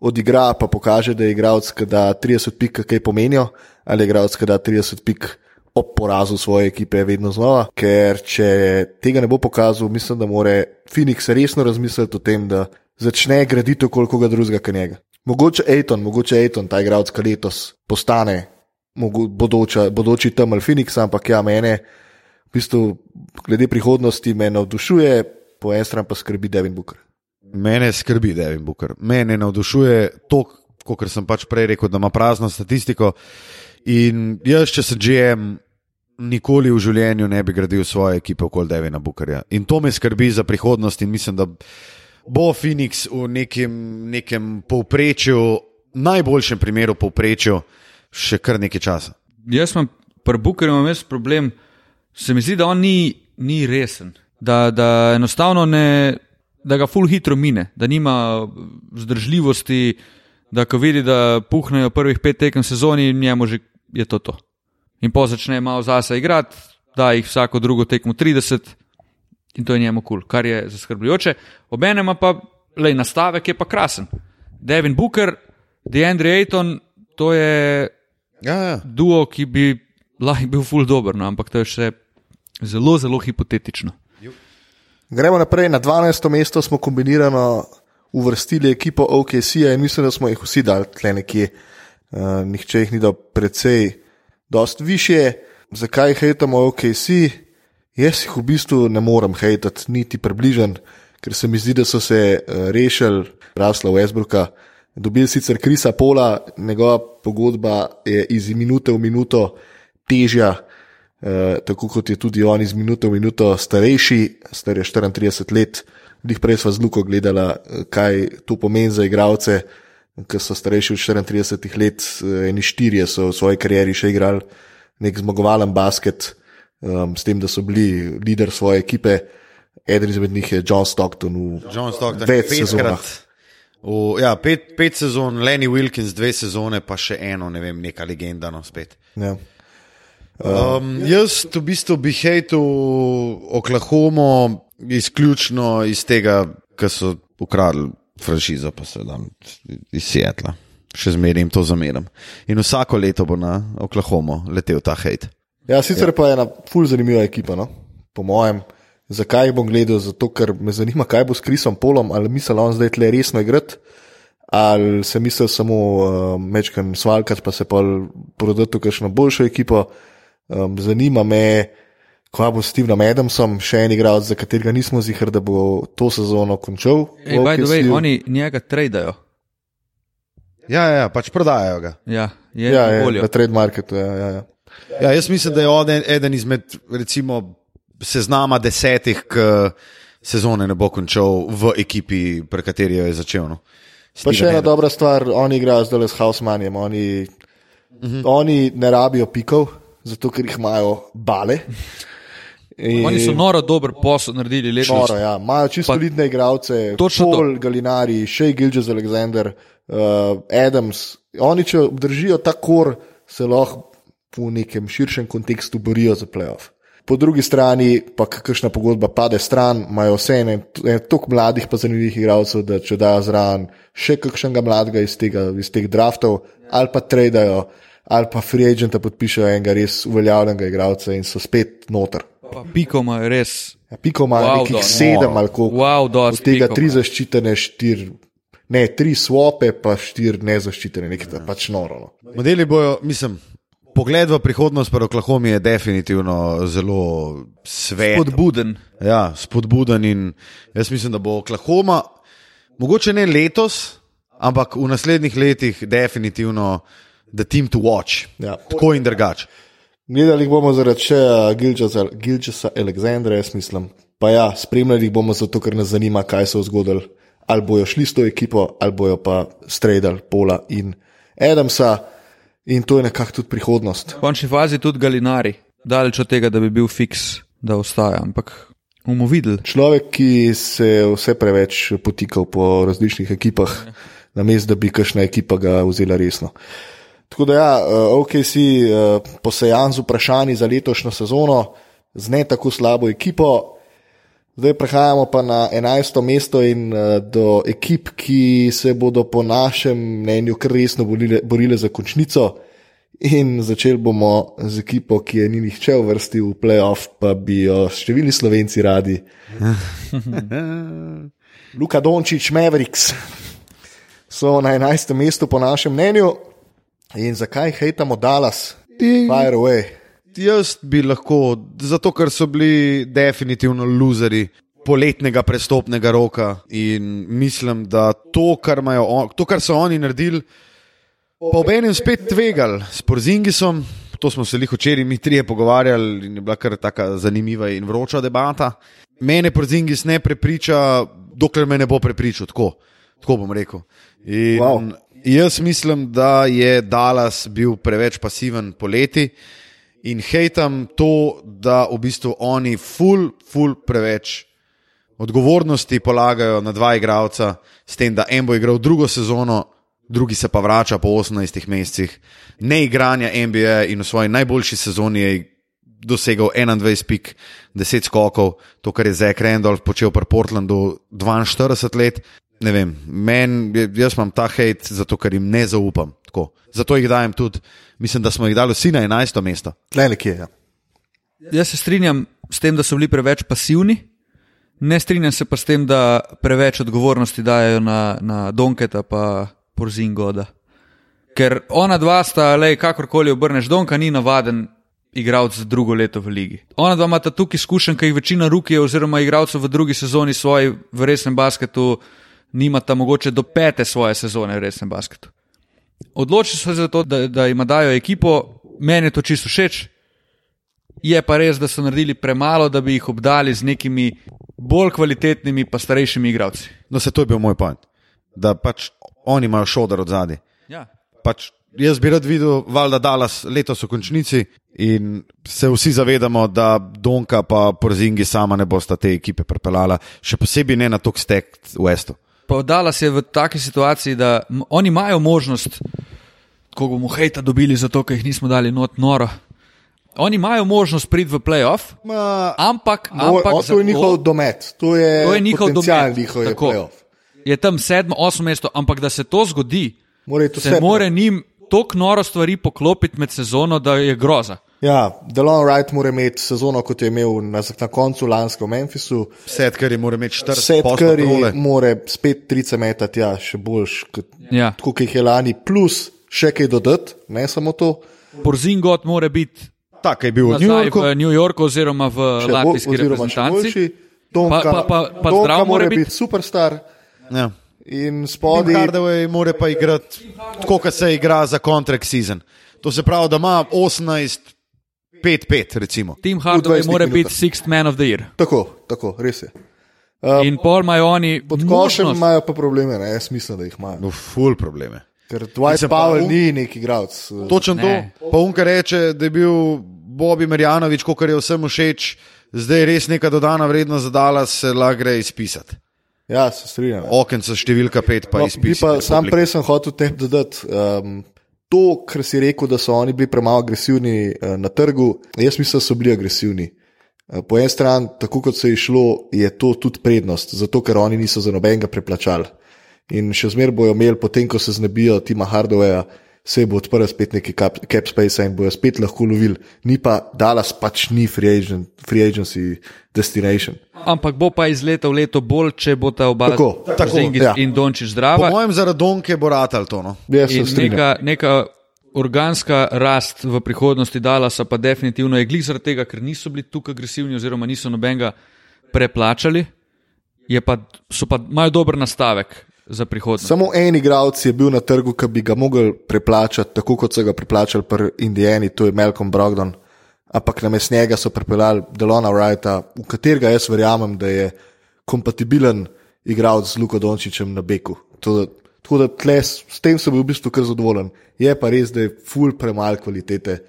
odigra, pa pokaže, da je igralec, ki da 30 pik, kaj pomenijo, ali je igralec, ki da 30 pik ob porazu svoje ekipe vedno znova. Ker če tega ne bo pokazal, mislim, da mora Phoenix resno razmisliti o tem, da začne graditi okoli koga drugega, kot njega. Mogoče Aiton, mogoče Aiton, ta igralec, ki letos postane bodoča, bodoči temelj Phoenixa, ampak ja, mene, v bistvu, glede prihodnosti, me navdušuje, po eni strani pa skrbi Devin Booker. Mene skrbi Devin Booker. Mene navdušuje to, kot sem pač prej rekel, da ima prazno statistiko. In jaz, če sem GM, nikoli v življenju ne bi gradil svoje ekipe okoli Devina Bookerja. In to me skrbi za prihodnost in mislim, da bo Phoenix v nekem, nekem povprečju, najboljšem primeru povprečju, še kar nekaj časa. Jaz imam pri Bookerju imam jaz problem, se mi zdi, da on ni, ni resen, da, da enostavno ne, da ga full hitro mine, da nima vzdržljivosti, da ko vidi, da puhnejo prvih pet tekem sezoni, njemu že je to to. In po začne malo zase igrati, da jih vsako drugo tekmo 30 in to je njemu kul, cool, kar je zaskrbljujoče. Obenem pa lej, nastavek je pa krasen. Devin Booker, DeAndre Ayton, to je Ja, ja. duo, ki bi lahko bil ful dober, no, ampak to je še zelo, zelo hipotetično. Gremo naprej, na 12. mesto smo kombinirano uvrstili ekipo OKC-ja in mislim, da smo jih vsi dali tle nekje. Uh, nihče jih ni dal precej, dost više. Zakaj hejtamo OKC? Jaz jih v bistvu ne morem hejtati, niti približen, ker se mi zdi, da so se uh, rešili Rasla Westbrooka. Dobili sicer Krisa Pola, njegova pogodba je iz minute v minuto težja, Uh, tako kot je tudi on iz minute v minuto starejši, star je 34 let. Dih prej sva z Luko gledala, eh, kaj to pomeni za igralce, ki so starejši od 34 let, eh, eni štirje so v svoji karieri še igrali nek zmagovalen basket, um, s tem, da so bili voditelj svoje ekipe. Eden izmed njih je John Stockton v John Stockton, več sezonah. V, ja, pet, pet sezon, Lenny Wilkins, dve sezone, pa še eno, ne vem, neka legenda. No, spet. Ja. Um, jaz v bistvu bi hejtil Oklahomo izključno iz tega, ker so ukradli franšizo, pa se dan iz Sietla. Še zmeraj jim to zameram. In vsako leto bo na Oklahomo letel ta hejt. Ja, sicer pa je ena ful zanimiva ekipa, no? po mojem. Zakaj bom gledal? Zato, ker me zanima, kaj bo s Krisom Polom, ali misli on zdaj tle resno igrati, ali se misli samo uh, mečkan svalkati, pa se pa prodati v kakšno boljšo ekipo. Um, zanima me, kaj bo s Stevenom Adamsom, še en igralec, za katerega nismo zihar, da bo to sezono končal. Ej, by the way, oni njega tradajo. Ja, ja, ja, pač prodajajo ga. Ja, je Ja, je, na trade marketu. Ja, ja, ja. Ja, jaz mislim, da je on en- eden izmed recimo, seznama desetih, ki sezone ne bo končal v ekipi, pri kateri jo je začel. No. Pa še ena Adams. dobra stvar, oni igrajo zdaj le s Hausmanjem. Oni, uh -huh. oni ne rabijo pikov, zato ker jih imajo bale. In Oni so noro dober posel naredili letos. noro, ja. Imajo čisto Pa- solidne igralce, Točno to. Paul Galinari, Shea Gilges Alexander, uh, Adams. Oni, če obdržijo ta kor, se lahko v nekem širšem kontekstu borijo za playoff. Po drugi strani pa kakšna pogodba pade stran, imajo vse ene toliko mladih pa zanimivih igralcev, da če dajo zraven še kakšnega mladega iz, tega, iz teh draftov, ali pa tradajo, ali pa free agenta podpišejo enega res uveljavljenega igralca in so spet noter. Pa Piko imajo res Ja, Piko ima Wow, nekih Don. sedem ali koliko. Wow, dosti Od tega pikov tri ima. zaščitene, štiri. Ne, tri svope, pa štiri nezaščitene, nekaj ja. pač noro. No. Modeli bojo, mislim, pogled v prihodnost pri Oklahomi je definitivno zelo svet. Podbuden. Ja, spodbuden in jaz mislim, da bo Oklahoma, mogoče ne letos, ampak v naslednjih letih definitivno the team to watch. Ja. Tako in drugače. Gledali bomo zaradi še Gilčasa Aleksandra, jaz mislim. Pa ja, spremljali bomo zato, ker nas zanima, kaj se je zgodilo. Ali bojo šli s to ekipo, ali bojo pa stredali Pola in Adamsa. In to je nekako tudi prihodnost. V končni fazi tudi Galinari, daleč od tega, da bi bil fiks, da ostaja. Ampak bomo videli. Človek, ki se je vse preveč potikal po različnih ekipah, namesto da bi kakšna ekipa ga vzela resno. Tako da, ja, OKC uh, posejan z vprašanji za letošnjo sezono, z ne tako slabo ekipo. Zdaj prehajamo pa na 11. mesto in uh, do ekip, ki se bodo po našem mnenju kar resno borile, borile za končnico. In začeli bomo z ekipo, ki je ni nihče uvrstil v playoff, pa bi jo številni slovenci radi. Luka Dončić, Mavericks so na 11. mestu po našem mnenju. In zakaj hejtamo Dallas? Fire away. Jaz bi lahko, zato ker so bili definitivno luzeri poletnega prestopnega roka in mislim, da to, kar, imajo on, to, kar so oni naredili, pa ob enem spet tvegali s Porzingisom. To smo se jih včeraj mi trije pogovarjali in je bila kar tako zanimiva in vroča debata. Mene Porzingis ne prepriča, dokler me ne bo prepričal, tako, tako bom rekel. In Wow. Jaz mislim, da je Dallas bil preveč pasiven poleti in hejtam to, da v bistvu oni ful, ful preveč odgovornosti polagajo na dva igralca, s tem, da en bo igral drugo sezono, drugi se pa vrača po 18 mesecih. Ne igranja NBA in v svoji najboljši sezoni je dosegel 21 pik, 10 skokov, to, kar je Zek Randolph počel pri Portlandu 42 let. Ne vem, men, jaz imam ta hate, zato ker jim ne zaupam. Tako. Zato jih dajem tudi, mislim, da smo jih dali vsi na 11. mesto. Tle nekje. Ja. Jaz se strinjam s tem, da so bili preveč pasivni, ne strinjam se pa s tem, da preveč odgovornosti dajo na, na Donketa pa Porzingoda. Ker ona dva sta, le kakorkoli obrneš, Donka ni navaden igralec za drugo leto v ligi. Ona dva imata tukaj izkušenj, ki jih večina rukijev oziroma igralcev v drugi sezoni svoji v resnem basketu nimata mogoče do pete svoje sezone v resnem basketu. Odločili so se za to, da, da jim dajo ekipo, meni je to čisto všeč. Je pa res, da so naredili premalo, da bi jih obdali z nekimi bolj kvalitetnimi, pa starejšimi igralci. No, se to je bil moj point. Da pač oni imajo šodar od zadaj. Ja. Pač jaz bi rad videl, valjda Dallas letos v končnici in se vsi zavedamo, da Donka pa Porzingi sama ne bosta te ekipe pripeljala, še posebej ne na tok stek v Westu. Pa Dallas je v taki situaciji, da oni imajo možnost, ko bomo hejta dobili, zato ker jih nismo dali not noro. Oni imajo možnost priti v playoff, Ma, ampak, O, ampak o, to je njihov domet, to je, To je njihov domet, njihov je tako. playoff. je tam sedmo, osmo mesto, ampak da se to zgodi, Mora iti se vse more njim toliko noro stvari poklopiti med sezono, da je groza. Ja, Delon Wright mora imeti sezono, kot je imel na, na koncu lansko v Memphisu. Seth Curry mora imeti 40 Seth posto Curry krole. mora spet 30 metati, ja, še boljš, kot, Ja. tako kot jih je lani, plus še kaj dodati, ne samo to. Porzingot mora biti Tak je bil v New Yorku. v New Yorku oziroma v latvijski reprezentanci. Donka, Pa- pa- pa- pa Donka zdrav mora biti. biti superstar Ja. in spodaj. Hardaway mora pa igrati tako, kot se igra za contract season. To se pravi, da ima 18-5-5, recimo. Tim Hardaway 20 mora biti sixth man of the year. Tako, tako, res je. In pol imajo oni Pod košem možnost. imajo pa probleme, ne? jaz mislim, da jih imajo. No, full probleme. Ker Dwight Powell un- ni neki igralec. Točno to. Ne. Pa Unka reče, da je bil Bobby Marjanovič, kot je vsem všeč, zdaj res neka dodana vrednost za Dallas, se lahko gre izpisati. Ja, se strinjam. Okenca številka 5 pa No, bi izpisati. pa sam prej sem hotel te dodati. Um, to, kar si rekel, da so oni bili premalo agresivni uh, na trgu, jaz mislim, da so bili agresivni. Uh, Po eni strani, tako kot se je šlo, je to tudi prednost, zato ker oni niso za nobenega preplačali. In še zmeraj bojo imeli, potem ko se znebijo Tima Hardwaya, se bo odprl spet neki cap, cap space in bojo spet lahko lovili. Ni pa Dallas pač ni free, agent, free agency destination. Ampak bo pa iz leta v leto bolj, če bo ta oba Tako, tako, Porzingis ja. in Dončić Po zdrava. mojem, zaradi Donke bo ratal to. No. In strinjam. neka, neka organska rast v prihodnosti Dallasa pa definitivno je glih zaradi tega, ker niso bili tukaj agresivni oziroma niso nobenega preplačali, je pa, so pa imajo dober nastavek za prihodnost. Samo en igralec je bil na trgu, ki bi ga mogli preplačati, tako kot so ga preplačali pri Indijani, to je Malcolm Brogdon. Ampak namesto njega so pripeljali Delona Wrighta, v katerega jaz verjamem, da je kompatibilen igralec z Luko Dončićem na beku. Tako da tles, s tem sem bil v bistvu kar zadovoljen. Je pa res, da je ful premalo kvalitete.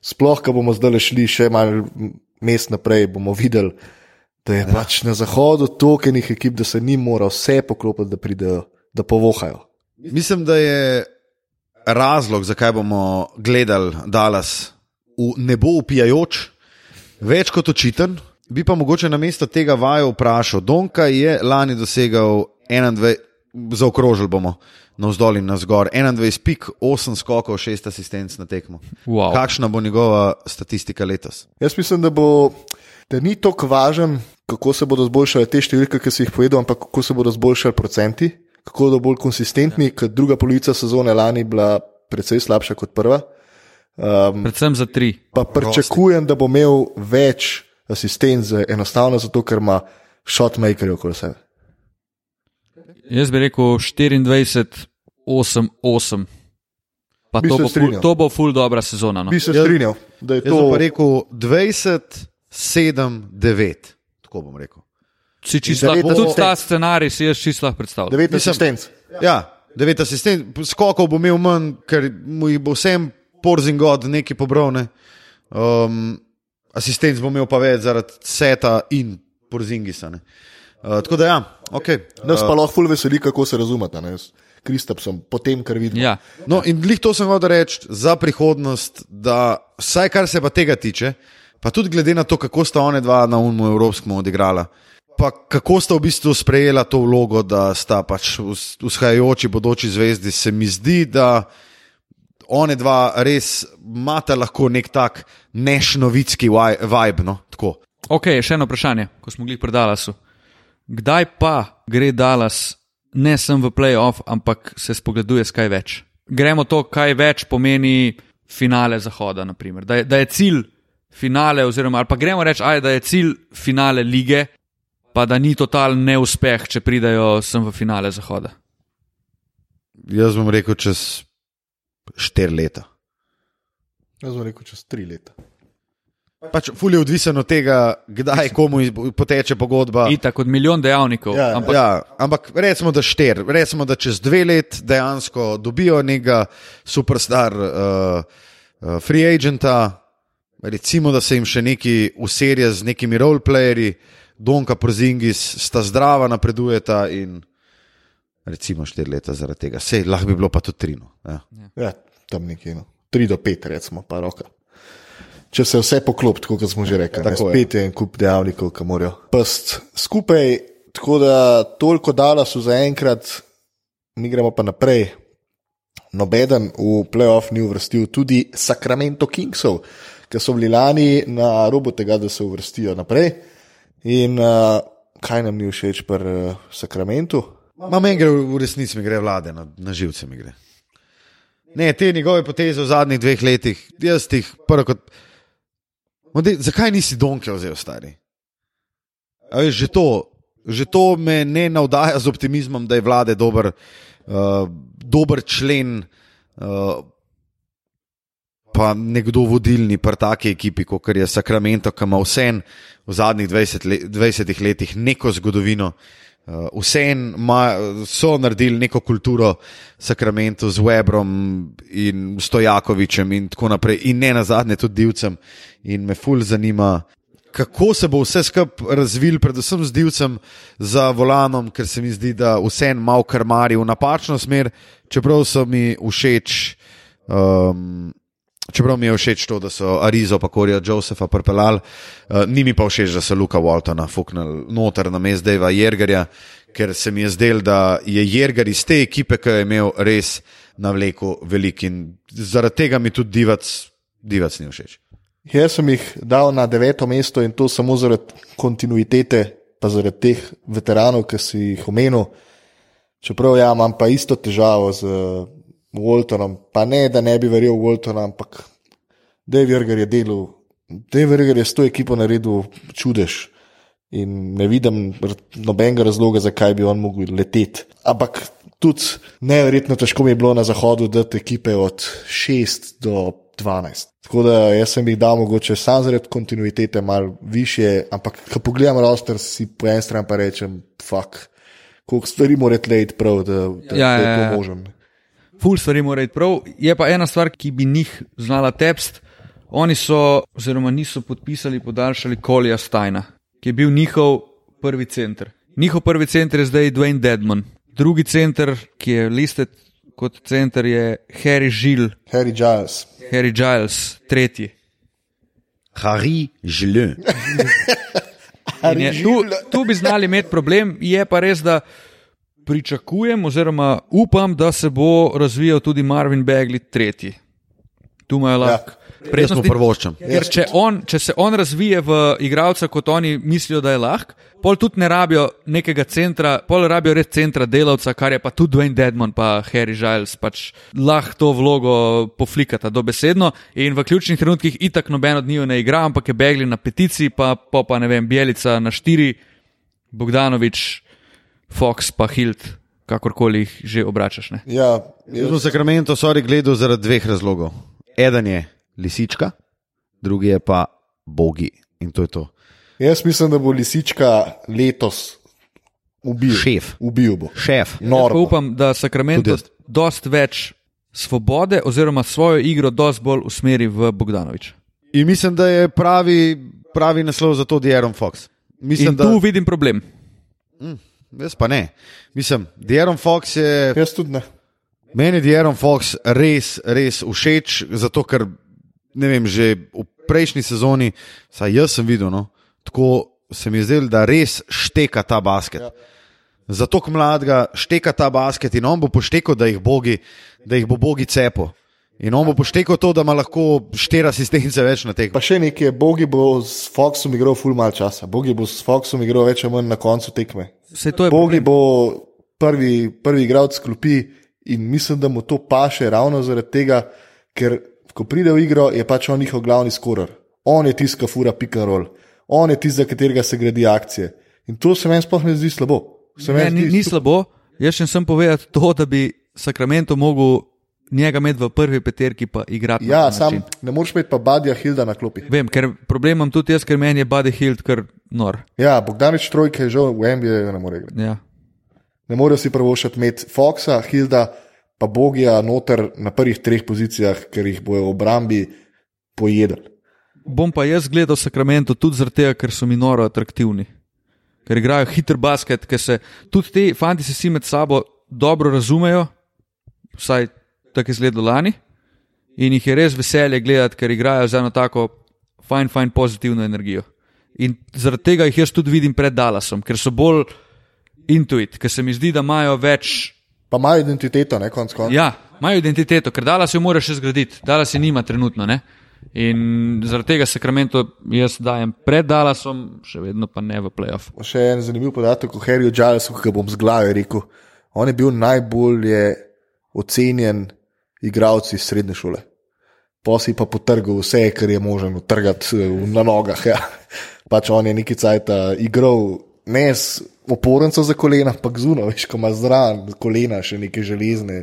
Sploh, ko bomo zdaj šli še malo mest naprej, bomo videli, da je ja. pač na zahodu toliko enih ekip, da se ni mora vse poklopiti, da pridejo, da povohajo. Mislim, da je razlog, zakaj bomo gledali Dallas v nebo upijajoč, več kot očiten. Bi pa mogoče na mesto tega vaju vprašal. Donka je lani dosegal 21, zaokrožili bomo navzdol in navzgor, 21 pik, 8 skokov, 6 asistenc na tekmo. Wow. Kakšna bo njegova statistika letos? Jaz mislim, da, bo, da ni tako važen, kako se bodo zboljšale te številke, ki si jih povedal, ampak kako se bodo zboljšali procenti, kako bodo bolj konsistentni, ker druga polovica sezone lani bila precej slabša kot prva. Um, Predvsem za tri. pa pričakujem, da bo imel več asistenc, enostavno zato, ker ima shotmakerje okoli sebe. Jaz bi rekel 24, 8, 8. Pa Bi to bo, ful, to bo ful dobra sezona. No. Bi se Jaz- strinjal, da je Jaz to pa rekel 20, 7, 9. Tako bom rekel. Si čisto devet lahko, tudi ta scenarij si jaz čisto lahko predstavljam. devet Mislim- asistenc. Ja, devet asistent, skokov bo imel manj, ker mu jih bo vsem porzingod nekaj pobral. Ne? Um, asistent bo imel pa več zaradi seta in porzingisa. ne. Uh, tako da ja, ok. Nas pa lahko ful veseli, kako se razumete. ne, s Kristapsom, potem, kar vidimo. Ja. No, in glih to sem hotel reči za prihodnost, da vsaj kar se pa tega tiče, pa tudi glede na to, kako sta one dva na umu evropskem odigrala. Pa kako sta v bistvu sprejela to vlogo, da sta pač vzhajajoči bodoči zvezdi, se mi zdi, da one dva res imata lahko nek tak nešnovitski vibe. No? Tako. Ok, še eno vprašanje, ko smo glih pri Dallasu. Kdaj pa gre Dallas ne sem v playoff, ampak se spogleduje s kaj več? Gremo to, kaj več pomeni finale Zahoda, naprimer. Da je, da je cilj finale, oziroma ali pa gremo reči, aj, da je cilj finale lige, pa da ni totalen neuspeh, če pridajo sem v finale Zahoda. Jaz bom rekel čez štiri leta. Jaz bom rekel čez tri leta. Pač ful je odvisen od tega, kdaj komu poteče pogodba. Itak od milijon dejavnikov. Ja, ja. ampak Ja, ampak recimo, da štir, recimo, da čez dve let dejansko dobijo nekega superstar uh, uh, free agenta, recimo, da se jim še neki userja z nekimi roleplayerji, Donka Porzingis, sta zdrava, napredujeta in recimo štiri leta zaradi tega. Sej, lahko bi bilo pa tudi trino. Ja. Ja, tam nekje, no. tri do pet, recimo, pa roka. Če se vse poklopi, kot smo že rekli, Tako je. spet je en kup dejavnikov, ki morajo past skupaj. Tako da toliko dala so zaenkrat, mi gremo pa naprej. Nobeden v playoff ni uvrstil tudi Sacramento Kingsov, ki so bili lani na robu tega, da se uvrstijo naprej. In uh, kaj nam ni všeč pri uh, Sacramentu? Ma meni gre v resnici, mi gre vlade, na, na živce mi gre. Ne, te njegove poteze v zadnjih dveh letih, jaz jih prvo kot. Ma dej, zakaj nisi donke vzel, stari? Veš, že, to, že to me ne navdaja z optimizmom, da je vlade dober, uh, dober člen, uh, pa nekdo vodilni pri taki ekipi, kot je Sacramento, ki ima vse v zadnjih 20, le, 20 letih neko zgodovino. Uh, Vseeno so naredili neko kulturo Sacramento z Webrom in Stojakovičem in tako naprej, in ne na zadnje tudi Divcem. In me ful zanima, kako se bo vse skupaj razvil, predvsem z Divcem za volanom, ker se mi zdi, da vseeno malo krmari v napačno smer, čeprav so mi všeč. Um, Čeprav mi je všeč to, da so Arizo in Korija Josefa pripeljali, uh, ni mi pa všeč, da so Luka Waltona fuknili noter na mest Deva Jergerja, ker se mi je zdelo, da je Jerger iz te ekipe, ki je imel res navleko velik in zaradi tega mi tudi divac, divac ni všeč. Jaz sem jih dal na deveto mesto in to samo zaradi kontinuitete, pa zaradi teh veteranov, ki si jih omenil. Čeprav ja, imam pa isto težavo z Waltonom, pa ne, da ne bi verjel v Waltona, ampak Dave Jurger je delal, Dave Jurger je s to ekipo naredil čudež in ne vidim nobenega razloga, zakaj bi on mogel leteti. Ampak tudi neverjetno težko mi je bilo na zahodu dati ekipe od 6 do 12. Tako da jaz sem jih dal mogoče sam zaradi kontinuitete malo više, ampak ko pogledam roster, si po eni strani pa rečem, fuck, koliko stvari mora tleti prav, da, da, Ja, da ja, je to ja. Ful stvari mora iti prav. Je pa ena stvar, ki bi njih znala tepst. Oni so, oziroma niso podpisali, podaljšali Kolija Stajna, ki je bil njihov prvi center. Njihov prvi center je zdaj Dwayne Dedman. Drugi center, ki je listed kot center, je Harry Žil, Harry Giles. Harry Giles, tretji. Harry Je, tu, tu bi znali imeti problem, je pa res, da pričakujem, oziroma upam, da se bo razvijal tudi Marvin Bagley, tretji. Tu imajo lahko Jaz mu prednosti. prvoščam. Ker če, on, če se on razvije v igralca, kot oni mislijo, da je lahk, pol tudi ne rabijo nekega centra, pol rabijo res centra delavca, kar je pa tudi Dwayne Dedman, pa Harry Giles, pač lahko to vlogo poflikata dobesedno. In v ključnih trenutkih itak noben od njiju ne igra, ampak je Begli na peticiji, pa, pa, pa ne vem, Bielica na štiri, Bogdanovič, Fox pa Hilt, kakorkoli jih že obračaš. Ne? Ja, Jaz sem Sacramento sorry gledal zaradi dveh razlogov. Eden je lisička, drugi je pa bogi. In to je to. jaz mislim, da bo lisička letos ubil. Šef. Ubil bo. Šef. Jaz bo. upam, da Sacramento Tudi jaz. dost več svobode oziroma svojo igro dost bolj usmeri v Bogdanovič. In mislim, da je pravi, pravi naslov za to Dieron Fox. Mislim, In da, tu vidim problem. Jaz pa ne. Mislim, Dieron Fox je. Jaz tudi ne. Meni je Dieron Fox res, res všeč, zato ker ne vem, že v prejšnji sezoni, saj jaz sem videl, no, tako se mi je zdelo, da res šteka ta basket. Ja. Zato, ko mladega šteka ta basket in on bo poštekal, da jih, bogi, da jih bo bogi cepo. In on bo poštekal to, da ima lahko štiri asistence več na teh. Pa še nekaj, Bogi bo s Foxom igral ful mal časa. Bogi bo s Foxom igral več ali manj na koncu tekme. Vse to je Bogi problem. bo prvi, prvi igralec klopi in mislim, da mu to paše ravno zaradi tega, ker ko pride v igro, je pač on njihov glavni skorer. On je tisti, ki fura pick and roll, on je tisti, za katerega se gradi akcije. In to se meni sploh ne zdi slabo. Se Ne, meni ni, ni slabo. Jaz še sem povedati to, da bi Sacramento mogel njega imeti v prvi peterki, pa igrati. na Ja, ta sam način. ne moreš imeti pa Badija Hilda na klopi. Vem, ker problem imam tudi jaz, ker meni je Buddy Hilt kar nor. Ja, Bogdanič trojke je žal v NBA ne more igrati. Ja. Ne morejo si prvošati imeti Foxa, Hilda, pa Bogija noter na prvih treh pozicijah, ker jih bojo v obrambi pojedli. Bom pa jaz gledal Sacramento tudi zaradi tega, ker so mi noro atraktivni. Ker igrajo hiter basket, ker se tudi ti fanti se vsi med sabo dobro razumejo, vsaj tako izgledalo lani. In jih je res veselje gledati, ker igrajo z eno tako fajn, fajn, pozitivno energijo. In zaradi tega jih jaz tudi vidim pred Dallasom, ker so bolj intuit, ker se mi zdi, da imajo več Pa imajo identiteto, ne konc konca. Ja, imajo identiteto, ker Dallas jo mora še zgraditi, Dallas je nima trenutno. Ne? In zaradi tega Sacramento jaz dajem pred Dallasom, še vedno pa ne v playoff. Še en zanimiv podatek o Harryju Gilesu, ki ga bom z glave rekel. On je bil najbolje ocenjen igralec iz srednje šole. Posi pa potrgal vse, kar je možen utrgati eh, na nogah. Ja. Pač on je neki cajt igral ne s oporenco za kolena, ampak zuno, veš, ko ima zraven kolena še neke železne.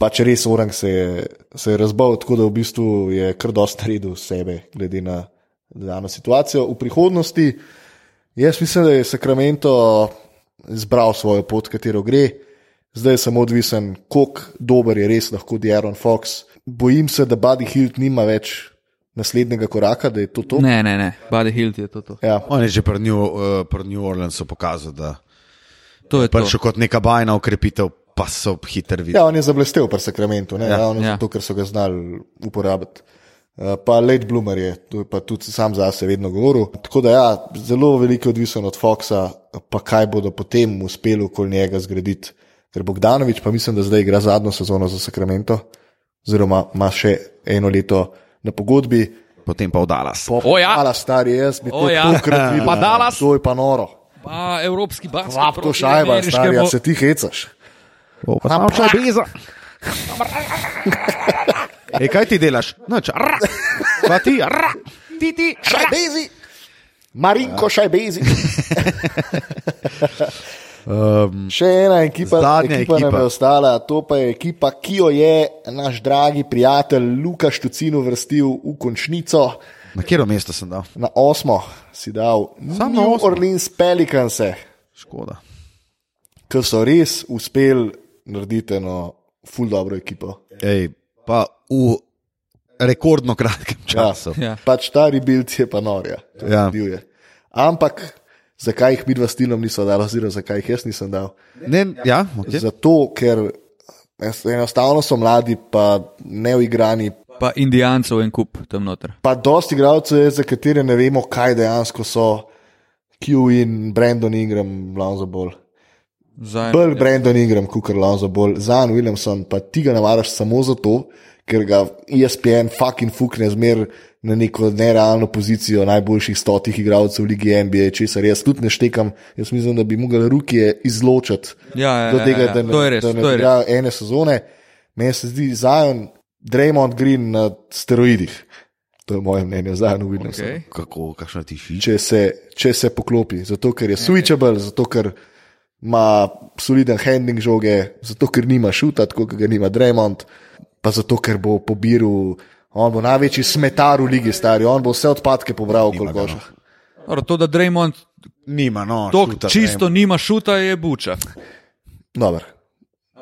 Pač res orang se je, se je razbal, tako da v bistvu je kar dosta naredil sebe, glede na dano situacijo. V prihodnosti, jaz mislim, da je Sacramento izbral svojo pot, katero gre, zdaj je samo odvisen, koliko dober je res lahko Dieron Fox. Bojim se, da Buddy Hilt nima več naslednjega koraka, da je to to. Ne, ne, ne, Buddy Hilt je to. To, Ja. On je že pri New, uh, pri New Orleansu pokazal, da to je to. prišel kot neka bajna ukrepitev, pa so hiter videti. ja, on je zablestel pri Sacramentu, ne Ja, ja, ravno ja. ja. zato, ker so ga znali uporabiti. Uh, pa late bloomer je, to je pa tudi sam za sebe vedno govoril. Tako da ja, zelo veliko je odvisno od Foxa, pa kaj bodo potem uspeli okoli njega zgraditi. Ker Bogdanovič pa mislim, da zdaj igra zadnjo sezono za Sacramento, oziroma ima še eno leto na pogodbi. Potem pa v Dallas. Po, O ja. Hvala, stari, jaz bi to O ja. tokrat videl. Pa Dallas. To je pa noro. Pa evropski basket. Kvap to proti šajba, stari, ameriškemu. se ti hecaš. Tam še beza. Ej, kaj ti delaš? Noč, ra. Pa ti, ra. Ti, ti. Šajbezi! Marinko Šajbezi! Um, Še ena ekipa, Zadnja ekipa, nam ekipa. je ostala, to pa je ekipa, ki jo je naš dragi prijatelj Luka Štucin uvrstil v končnico. na katero mesto sem dal? Na osmo si dal Samo na New? Orleans Pelicans, Škoda. ki so res uspeli narediti eno ful dobro ekipo. Ej, pa v rekordno kratkem času. Ja. Pač ta rebuild je pa norja. Ja. Ampak zakaj jih midva s Tilom niso dali, oziroma zakaj jih jaz nisem dal? Ne, ja, okay. Zato, ker enostavno so mladi, pa neuigrani, Pa indijancev en kup tam noter. pa dosti igralcev je, za katere ne vemo, kaj dejansko so. Q in Brandon Ingram, Lonzo Ball. Bolj Brandon Ingram, kot Lonzo Ball, Zan Williamson, pa ti ga navaraš samo zato, ker ga ESPN fucking fukne zmer na neko nerealno pozicijo najboljših stotih igralcev v Ligi NBA, česar jaz tudi ne štekam. Jaz mislim, da bi mogli ruke izločiti Ja, ja, do ja, tega, ja. da ne, To je res, da ne to je res. igrajo ene sezone. Meni se zdi Zion, Draymond Green na steroidih. To je moje mnenje, Zion Williamson. Okay. Kako, kakšna ti šič? Če, se, če se poklopi, zato ker je switchable, zato ker ima soliden handling žoge, zato ker nima šuta, tako kot ga nima Draymond, pa zato ker bo pobiral. On bo največji smetar v ligi, stari, on bo vse odpadke pobral, ga, že. no. To, da Draymond Nima, no. to šuta, čisto ne. nima šuta, je buča. Dober.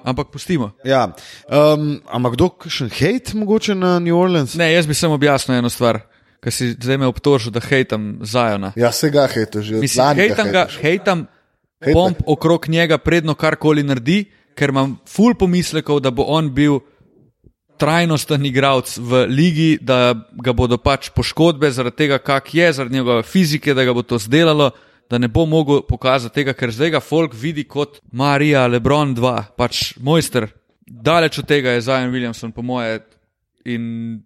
Ampak pustimo. Ja, um, ampak kdo še hate mogoče na New Orleans? Ne, jaz bi samo objasnil eno stvar, ker si zdaj me obtožil, da hejtam Zajona. Ja, se ga hejto že od Mislim, lani hejtam ga, hejtam pomp okrog njega, predno karkoli naredi, ker imam full pomislekov, da bo on bil trajnosten igralec v ligi, da ga bodo pač poškodbe zaradi tega, kak je, zaradi njegove fizike, da ga bo to zdelalo, da ne bo mogel pokazati tega, ker zdaj ga folk vidi kot Marija, Lebron 2, pač mojster. Daleč od tega je Zion Williamson, po moje. In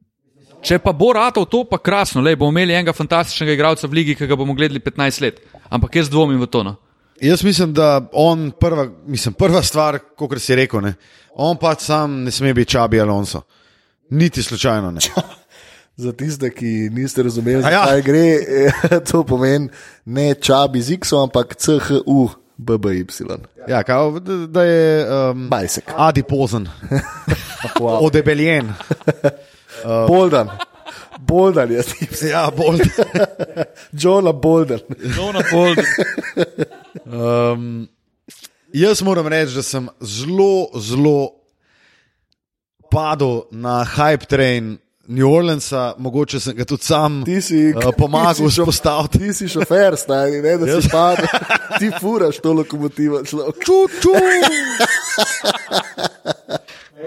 Če pa bo ratov to, pa krasno, le bomo imeli enega fantastičnega igralca v ligi, ki ga bomo gledali 15 let. Ampak jaz dvomim v to. No. Jaz mislim, da on prva, mislim, prva stvar, kot si rekel, ne, on pač sam ne sme biti Čabi Alonso. Niti slučajno ne. Za tiste, ki niste razumeli, ja. zakaj gre, eh, to pomeni ne čabi z X, ampak CHU, BBY. Ja, kao, da, je um, Bajsek. adipozen, Wow. odebeljen. Boldan. Boldan je tips. Ja, bolj. Johna Boldan. Um, jaz moram reči, da sem zelo, zelo padel na hype train New Orleansa, mogoče sem ga tudi sam si, uh, pomagal ti si šo- vzpostaviti. Ti si šofer, stari, ne da si padel. Ti furaš to lokomotivo. človek. Ču, ču.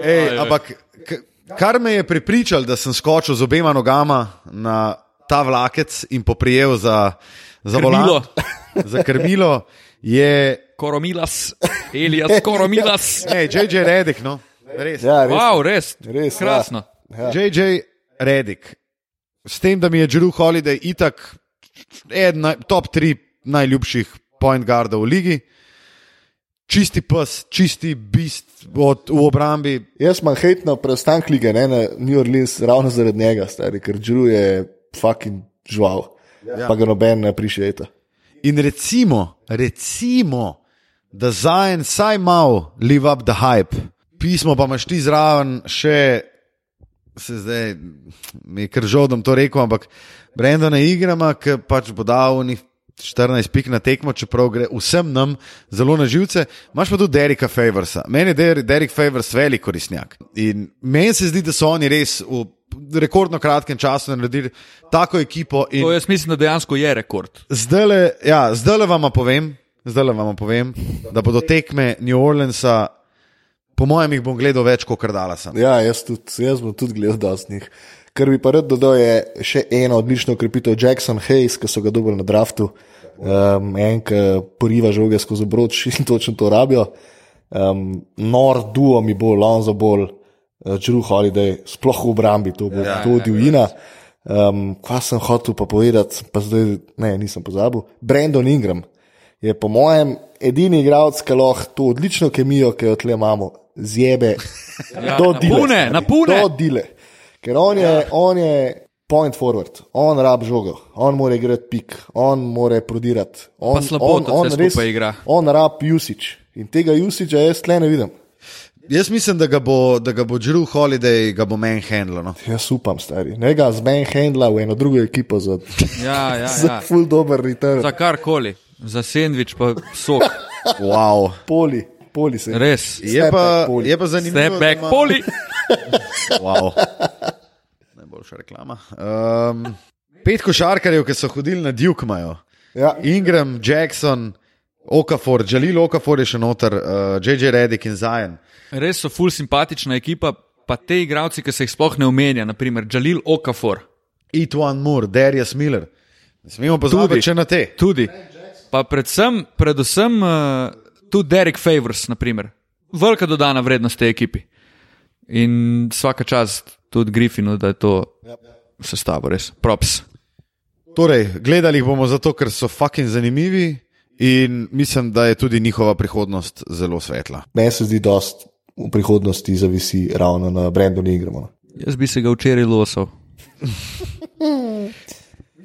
Ej, ampak kar me je pripričal, da sem skočil z obema nogama na ta vlakec in poprijel za, za volan, za krmilo, je Koromilas, Elijas Koromilas. Ej, JJ Redek, no, res. Ja, res. Wow, res, Res, ja. krasno. Ja. JJ Redek, s tem, da mi je Drew Holiday itak eden top 3 najljubših point guardov v ligi. Čisti pes, čisti bist od, v obrambi. Jaz imam hate na preostanek lige, ne na New Orleans, ravno zaradi njega, stari, ker Drew je fucking žval. Ja. Pa ga noben ne prišeta. In recimo, recimo da Zajen vsaj malo live up the hype, pismo pa imaš ti zraven še, se zdaj mi je kar žal, da bom to rekel, ampak Brendona igrama, ki pač bo dal njih 14 pik na tekmo, čeprav gre vsem nam zelo na živce. Imaš pa tudi Derika Favorsa. Meni je Der- Derik Favors velik koristnjak. In meni se zdi, da so oni res v rekordno kratkem času naredili tako ekipo. In... To jaz mislim, da dejansko je rekord. Zdaj le, ja, zdaj le vam povem, zdaj le vam povem, da bodo tekme New Orleansa, po mojem, jih bom gledal več kot Dallasa. Ja, jaz, tudi, jaz bom tudi gledal dosti njih. Kar bi pa rad dodal, je še eno odlično ukrepitev Jackson Hayes, ki so ga dobili na draftu. Um, en, ki poriva žoge skozi obroč in točno to rabijo. Um, nor duo mi bo, Lonzo bolj, uh, Drew Holiday, sploh v obrambi, to bo ja, to divjina. Um, kaj sem hotel pa povedati, pa zdaj ne, nisem pozabil. Brandon Ingram je po mojem edini igralec, ki lahko to odlično kemijo, ki jo tle imamo, zjebe. Ja, do na dile. pune, na pune. Do dile. Ker on je, on je point forward, on rab žogo, on mora igrati pik, on mora prodirati. On, on, on res- igra. On rab usage. In tega usage jaz tle ne vidim. Jaz mislim, da ga bo, da ga bo Drew Holiday, ga bo meni handlo. No. Jaz upam, stari. Ne ga z Ben Handla v eno drugo ekipo za, Ja, ja, za ja. full dober return. Za karkoli, za sendvič pa sok. Wow. Poli, poli se. Res. Je Step pa, je pa zanimivo. Step back, ima- poli. Wow. Najboljša reklama. Um, pet košarkarjev, ki so hodili na Duke, imajo. Ja. Ingram, Jackson, Okafor, Jalil Okafor je še noter, uh, JJ Redick in Zion. Res so ful simpatična ekipa, pa te igravci, ki se jih sploh ne omenja, naprimer Jalil Okafor. Etwan Moore, Darius Miller. Ne smemo pozabiti Tudi. še na te. Tudi. Pa predvsem, predvsem uh, tudi Derek Favors, naprimer. velika dodana vrednost tej ekipi. In vsaka čast tudi Griffinu, da je to sestavo, res. Props. Torej, gledali jih bomo zato, ker so fucking zanimivi in mislim, da je tudi njihova prihodnost zelo svetla. Meni se zdi, da v prihodnosti zavisi ravno na Brendonu Ingramu. Jaz bi se ga včeraj losal.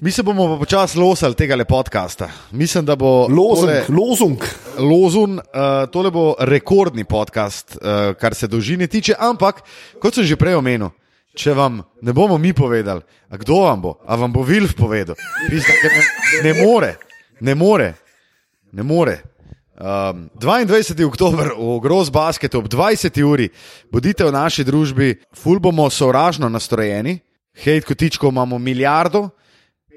Mi se bomo pa počasi losali tega podcasta. Mislim, da bo Lozung, tole- lozung. Lozun, uh, tole bo rekordni podcast, uh, kar se dolžine tiče, ampak kot sem že prej omenil, če vam ne bomo mi povedali, kdo vam bo, a vam bo Vilf povedal, ker ne, ne more, ne more, ne more. Um, 22. oktober v Gross Basketu ob 20. uri bodite v naši družbi, ful bomo sovražno nastrojeni, hejt kotičkov imamo milijardo,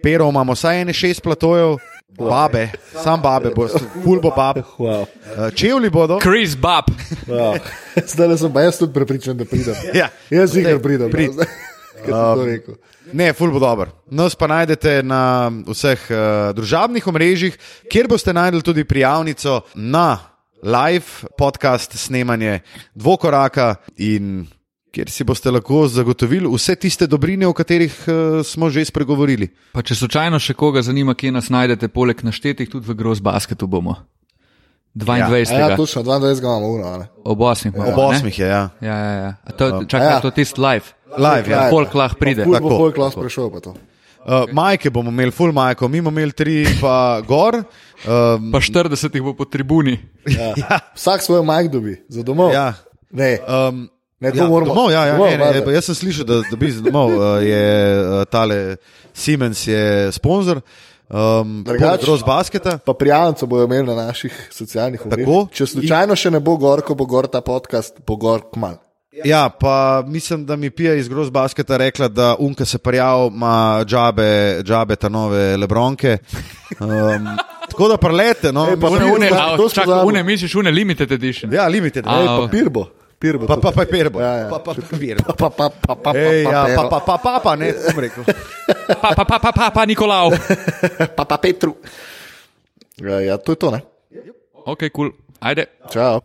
perov imamo vsaj ene šest platojev, babe, sam babe, bo, ful bo bab. Wow. Uh, čevlji bodo. Chris Bab. Wow. Zdaj sem pa jaz tudi prepričan, da pridem. Ja. Jaz zigar pridem. prid. rekel. Ne, ful bo dober. Nas pa najdete na vseh uh, družabnih omrežjih, kjer boste najdel tudi prijavnico na live podcast snemanje dvokoraka in kjer si boste lahko zagotovili vse tiste dobrine, o katerih uh, smo že spregovorili. Pa če slučajno še koga zanima, kje nas najdete, poleg naštetih, tudi v Gross Basketu bomo. 22. A Ja, točno, 22 imamo uro. a ne? Ob 8. Ob osmih je, ja. Ja, ja, ja. A To, čakaj, Ja. ja. to je tisti live. Live, ja. Folk lahko pride. Tako. bo folk lahko sprašal pa to. Uh, majke bomo imeli, full majko, mi bomo imeli tri, pa gor. Um, Pa 40 jih bo po tribuni. Ja. Vsak svoj majk dobi, za domov. ja. Ne, Um, ne, Ja, moramo. domov, ja, ja, Domov, ne, ne, jaz sem slišal, da, da bi z domov uh, je uh, tale Siemens je sponzor. Um, Drugač- Gross Basketa. Pa prijavnico bojo imeli na naših socialnih omrežjih. Če slučajno še ne bo gor, ko bo gor ta podcast, bo gor kmal. Ja, pa mislim, da mi Pija iz Gross Basketa rekla, da unka se prijav ima džabe, džabe ta nove lebronke. Um, tako da prelete, no. Ej, pa Mislim, Une, Une, une, a, to smo čakaj, zabili. une, misliš, une limited edition. Ja, limited. A, Ej, Ej, papir bo. Papir bo. Pa, pa, pa, pa, Ja, ja. pa, pa, papir. pa, pa, pa, pa, pa, Ej, ja, pa, pa, pa, pa, pa, ne, sem rekel. Pa, pa, pa, pa, pa, pa Nikolao. pa, pa Petru. Ja, ja, to je to, ne? Ok, kul. Cool. Ajde. Čau.